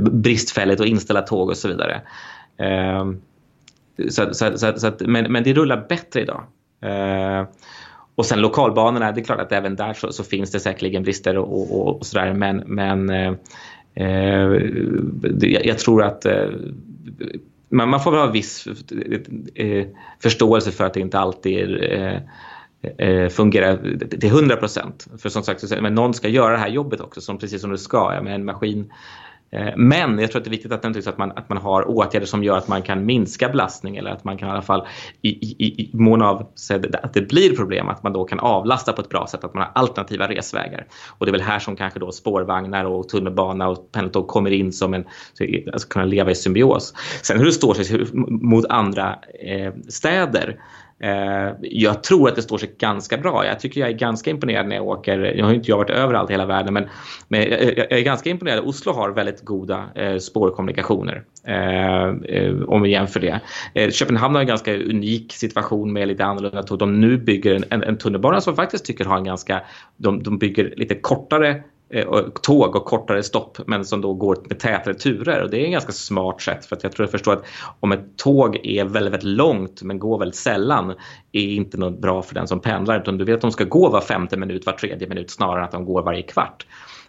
bristfälligt och inställa tåg och så vidare. Så, så, så, så men, men det rullar bättre idag. Eh, och sen lokalbanorna, det är klart att även där så, så finns det säkerligen brister och, och, och sådär. Men, men eh, eh jag, tror att eh, man, man, får väl ha viss eh, förståelse för att det inte alltid eh, eh, fungerar till 100 procent. För som sagt, men någon ska göra det här jobbet också, som, precis som det ska. Ja, men en maskin Eh, men jag tror att det är viktigt att, att, man, att man har åtgärder som gör att man kan minska belastning eller att man kan i alla fall i, i, i mån av att det blir problem att man då kan avlasta på ett bra sätt, att man har alternativa resvägar. Och det är väl här som kanske då spårvagnar och tunnelbana och pendeltåg kommer in som en, alltså kunna leva i symbios. Sen hur det står sig mot andra eh, städer Eh, Eh, jag tror att det står sig ganska bra. Jag tycker jag är ganska imponerad när jag åker. Jag har inte varit överallt i hela världen men, men jag, jag, är ganska imponerad. Oslo har väldigt goda eh, spårkommunikationer eh, eh om vi jämför det. Eh, Köpenhamn har en ganska unik situation med lite annorlunda tåg. De nu bygger en, en, en tunnelbana som faktiskt tycker har en ganska, de, de bygger lite kortare Eh, tåg och kortare stopp men som då går med tätare turer. Och det är en ganska smart sätt för att jag tror jag förstår att om ett tåg är väldigt, väldigt långt men går väldigt sällan är inte något bra för den som pendlar utan du vet att de ska gå var femte minut, var tredje minut snarare än att de går varje kvart.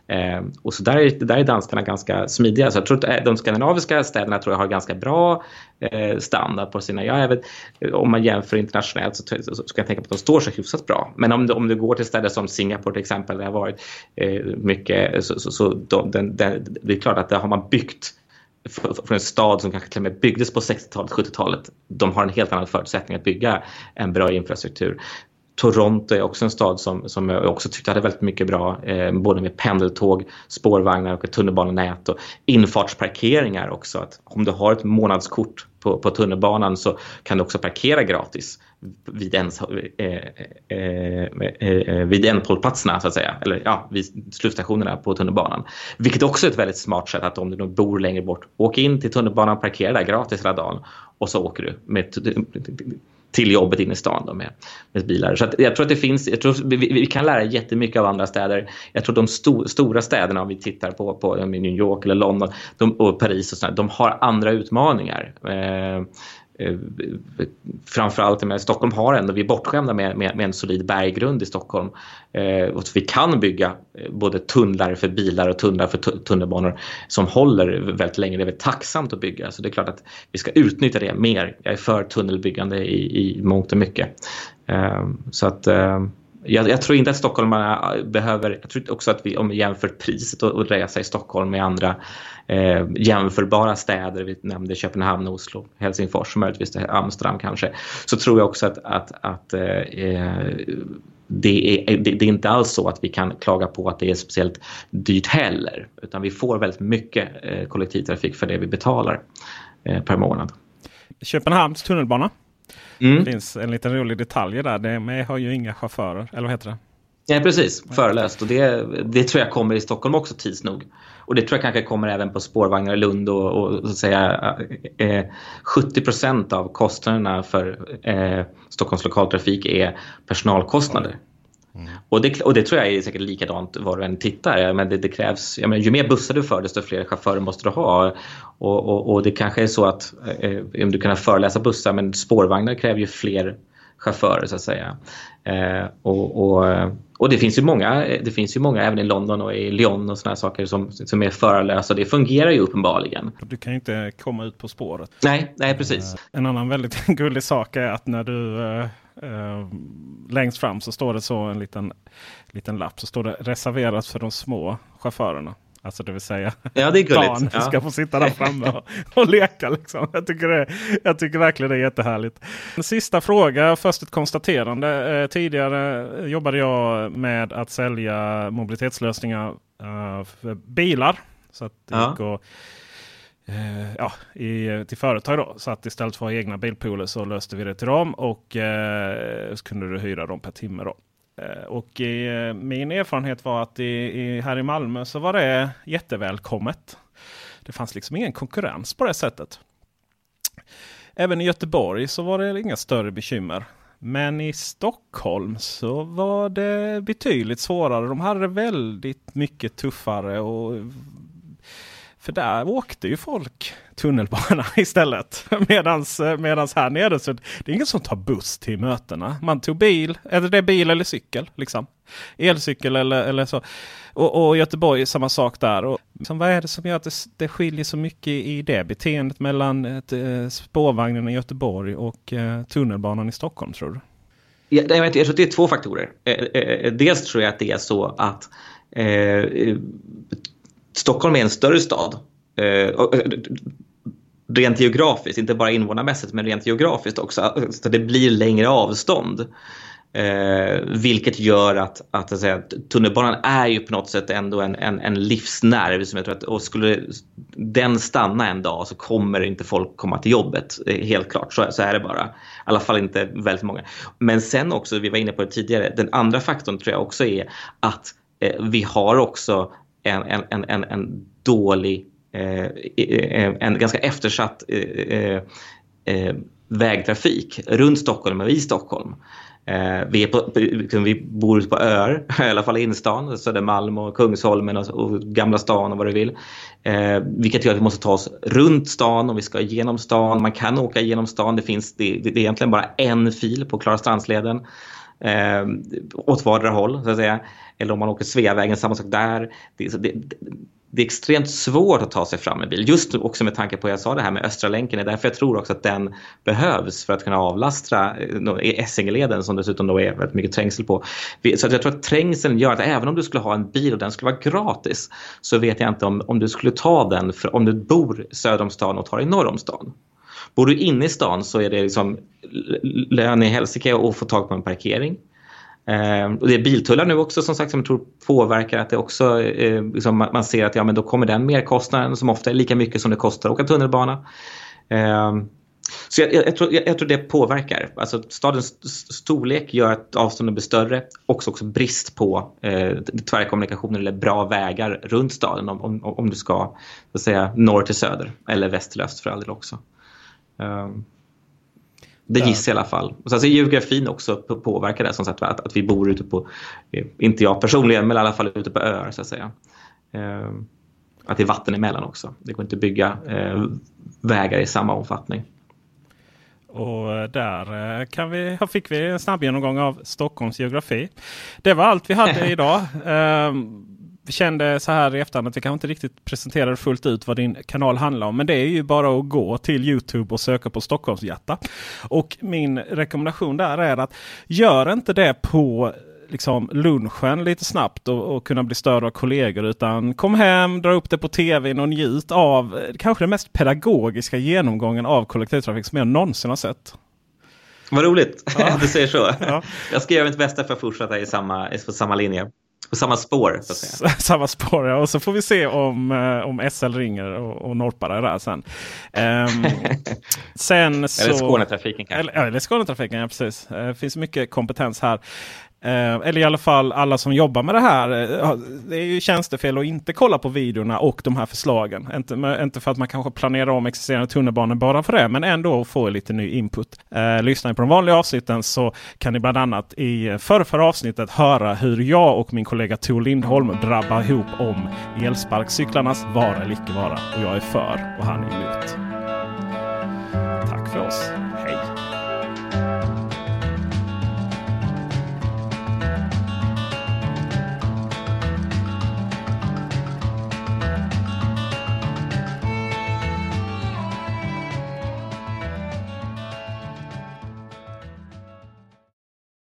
Eh, och så där är, där är danskarna ganska smidiga. Så jag tror att eh, de skandinaviska städerna tror jag har ganska bra eh, standard på sina... Ja, vet, eh, om man jämför internationellt så, så, så kan jag tänka på att de står sig hyfsat bra. Men om, om du går till städer som Singapore till exempel, där det har varit eh, mycket... Eh, så, så, så de, den, den, det är klart att där har man byggt från en stad som kanske till och med byggdes på 60-talet, 70-talet. De har en helt annan förutsättning att bygga en bra infrastruktur. Toronto är också en stad som, som jag också tyckte hade väldigt mycket bra, eh, både med pendeltåg, spårvagnar och ett tunnelbanenät och infartsparkeringar också. Att om du har ett månadskort på, på tunnelbanan så kan du också parkera gratis vid, ens, eh, eh, eh, eh vid ändhållplatserna så att säga, eller ja, vid slutstationerna på tunnelbanan. Vilket också är ett väldigt smart sätt att om du bor längre bort, åk in till tunnelbanan, parkera där gratis hela dagen och så åker du med till jobbet inne i stan då med, med bilar. Så jag tror att det finns, jag tror vi, vi, kan lära jättemycket av andra städer. Jag tror de sto, stora städerna, om vi tittar på, på New York eller London de, och Paris och sådär, de har andra utmaningar. Eh, eh, Eh, framförallt med Stockholm har ändå, vi är bortskämda med, med, med en solid berggrund i Stockholm. Eh, och vi kan bygga eh, både tunnlar för bilar och tunnlar för tunnelbanor som håller väldigt länge. Det är väldigt tacksamt att bygga så det är klart att vi ska utnyttja det mer. Jag är för tunnelbyggande i, i mångt och mycket. Eh, så att eh, jag, jag, tror inte att stockholmarna äh, behöver, jag tror också att vi om vi jämför priset att resa i Stockholm med andra eh, jämförbara städer, vi nämnde Köpenhamn, Oslo, Helsingfors, möjligtvis Amsterdam kanske, så tror jag också att, att, att eh, eh det, är, eh, det, det, är inte alls så att vi kan klaga på att det är speciellt dyrt heller, utan vi får väldigt mycket eh, kollektivtrafik för det vi betalar eh, per månad. Köpenhamns tunnelbana Mm. Det finns en liten rolig detalj där. Det har ju inga chaufförer, eller vad heter det? Ja, precis. Förelöst. Och det, det tror jag kommer i Stockholm också tids nog. Och det tror jag kanske kommer även på spårvagnar i Lund och, och så att säga, eh, 70 procent av kostnaderna för eh, Stockholms lokaltrafik är personalkostnader. Mm. Och, det, och det tror jag är säkert likadant var du än tittar. Men det, det krävs, jag menar, ju mer bussar du för desto fler chaufförer måste du ha. Och, och, och det kanske är så att eh, eh om du kan föreläsa bussar men spårvagnar kräver ju fler chaufförer så att säga. Eh, och, och, och, det finns ju många, det finns ju många även i London och i Lyon och sådana saker som, som är förarlösa. Det fungerar ju uppenbarligen. Du kan ju inte komma ut på spåret. Nej, nej precis. Eh, en annan väldigt gullig sak är att när du eh, eh, längst fram så står det så en liten, liten lapp. Så står det reserverat för de små chaufförerna. Alltså det vill säga ja, det är barn ja. ska få sitta där framme och, och leka. Liksom. Jag, tycker det, jag tycker verkligen det är jättehärligt. En sista fråga, först ett konstaterande. Eh, tidigare jobbade jag med att sälja mobilitetslösningar eh, för bilar. Så att det ja. gick och, eh, ja, i, till företag då. Så att istället för att ha egna bilpooler så löste vi det till dem och eh, så kunde du hyra dem per timme. då. Eh, och i, eh, min erfarenhet var att i, här i Malmö så var det jättevälkommet. Det fanns liksom ingen konkurrens på det sättet. Även i Göteborg så var det inga större bekymmer. Men i Stockholm så var det betydligt svårare. De hade det väldigt mycket tuffare och för där åkte ju folk tunnelbana istället. medans, medans här nere så det är ingen som tar buss till mötena. Man tog bil, eller det är bil eller cykel. Liksom. Elcykel eller, eller så. Och, och Göteborg samma sak där. Och, liksom, vad är det som gör att det, det skiljer så mycket i det beteendet mellan ett, eh, spårvagnen i Göteborg och eh, tunnelbanan i Stockholm tror du? Jag, jag, tror att det är två faktorer. Eh, eh, eh, dels tror jag att det är så att eh, Stockholm är en större stad. Eh, eh, rent geografiskt, inte bara invånarmässigt men rent geografiskt också. Så det blir längre avstånd. Eh, vilket gör att, att, att säga, tunnelbanan är ju på något sätt ändå en, en, en livsnerv. Som jag tror att, och skulle den stanna en dag så kommer inte folk komma till jobbet. Eh, helt klart, så, så är det bara. I alla fall inte väldigt många. Men sen också, vi var inne på det tidigare, den andra faktorn tror jag också är att eh, vi har också en, en, en, en dålig, eh, eh en ganska eftersatt eh, eh, eh, vägtrafik runt Stockholm och i Stockholm. vi, är på, liksom, vi bor ute på öar, i alla fall i innerstan, Södermalm och Kungsholmen och, och, Gamla stan och vad du vill. Eh, vilket gör att vi måste ta oss runt stan och vi ska genom stan. Man kan åka genom stan, det, finns, det, det är egentligen bara en fil på Klarastrandsleden eh, åt vardera håll. Så att säga. Eller om man åker Sveavägen, samma sak där. Det, det, det är extremt svårt att ta sig fram med bil. Just också med tanke på att jag sa det här med Östra länken. Det är därför jag tror också att den behövs för att kunna avlasta eh, Essingeleden som dessutom då är väldigt mycket trängsel på. Så jag tror att trängseln gör att även om du skulle ha en bil och den skulle vara gratis så vet jag inte om, om du skulle ta den för, om du bor söder om stan och tar dig norr om stan. Bor du inne i stan så är det liksom lön i helsike att få tag på en parkering. Eh, och det är biltullar nu också som sagt som jag tror påverkar att det också eh, liksom man ser att ja, men då kommer den merkostnaden som ofta är lika mycket som det kostar att åka tunnelbana. Eh, så jag, jag, tror, jag, jag, tror, det påverkar. Alltså stadens storlek gör att avstånden blir större. Också, också brist på eh, tvärkommunikationer eller bra vägar runt staden om, om, om du ska så att säga, norr till söder eller väst till öst för all del också. Um, det gissar jag i alla fall. Och sen så är geografin också påverkar det som sagt att, att vi bor ute på, eh, inte jag personligen, men i alla fall ute på öar så att säga. Eh, att det är vatten emellan också. Det går inte att bygga eh, vägar i samma omfattning. Och eh, där kan vi, fick vi en snabb genomgång av Stockholms geografi. Det var allt vi hade idag. Ehm, vi kände så här i efterhand att vi kanske inte riktigt presenterade fullt ut vad din kanal handlar om. Men det är ju bara att gå till Youtube och söka på Stockholmshjärta. Och min rekommendation där är att gör inte det på liksom lunchen lite snabbt och, och, kunna bli störd av kollegor. Utan kom hem, dra upp det på tv och njut av eh, kanske den mest pedagogiska genomgången av kollektivtrafik som jag någonsin har sett. Vad roligt ja. du säger så. Ja. Jag ska göra mitt bästa för att fortsätta i samma, på samma linje. På samma spår så att säga. samma spår ja. Och så får vi se om, eh, om SL ringer och, och norpar det där sen. Um, sen så, eller Skånetrafiken kanske. Eller, eller Skånetrafiken, ja precis. Det uh, finns mycket kompetens här. Eh, eller i alla fall alla som jobbar med det här. Eh, det är ju tjänstefel att inte kolla på videorna och de här förslagen. Inte, inte för att man kanske planerar om existerande tunnelbanor bara för det. Men ändå få lite ny input. Eh, lyssnar ni på de vanliga avsnitten så kan ni bland annat i förra, avsnittet höra hur jag och min kollega Tor Lindholm drabbar ihop om elsparkcyklarnas vara eller icke vara. Och jag är för och han är emot. Tack för oss.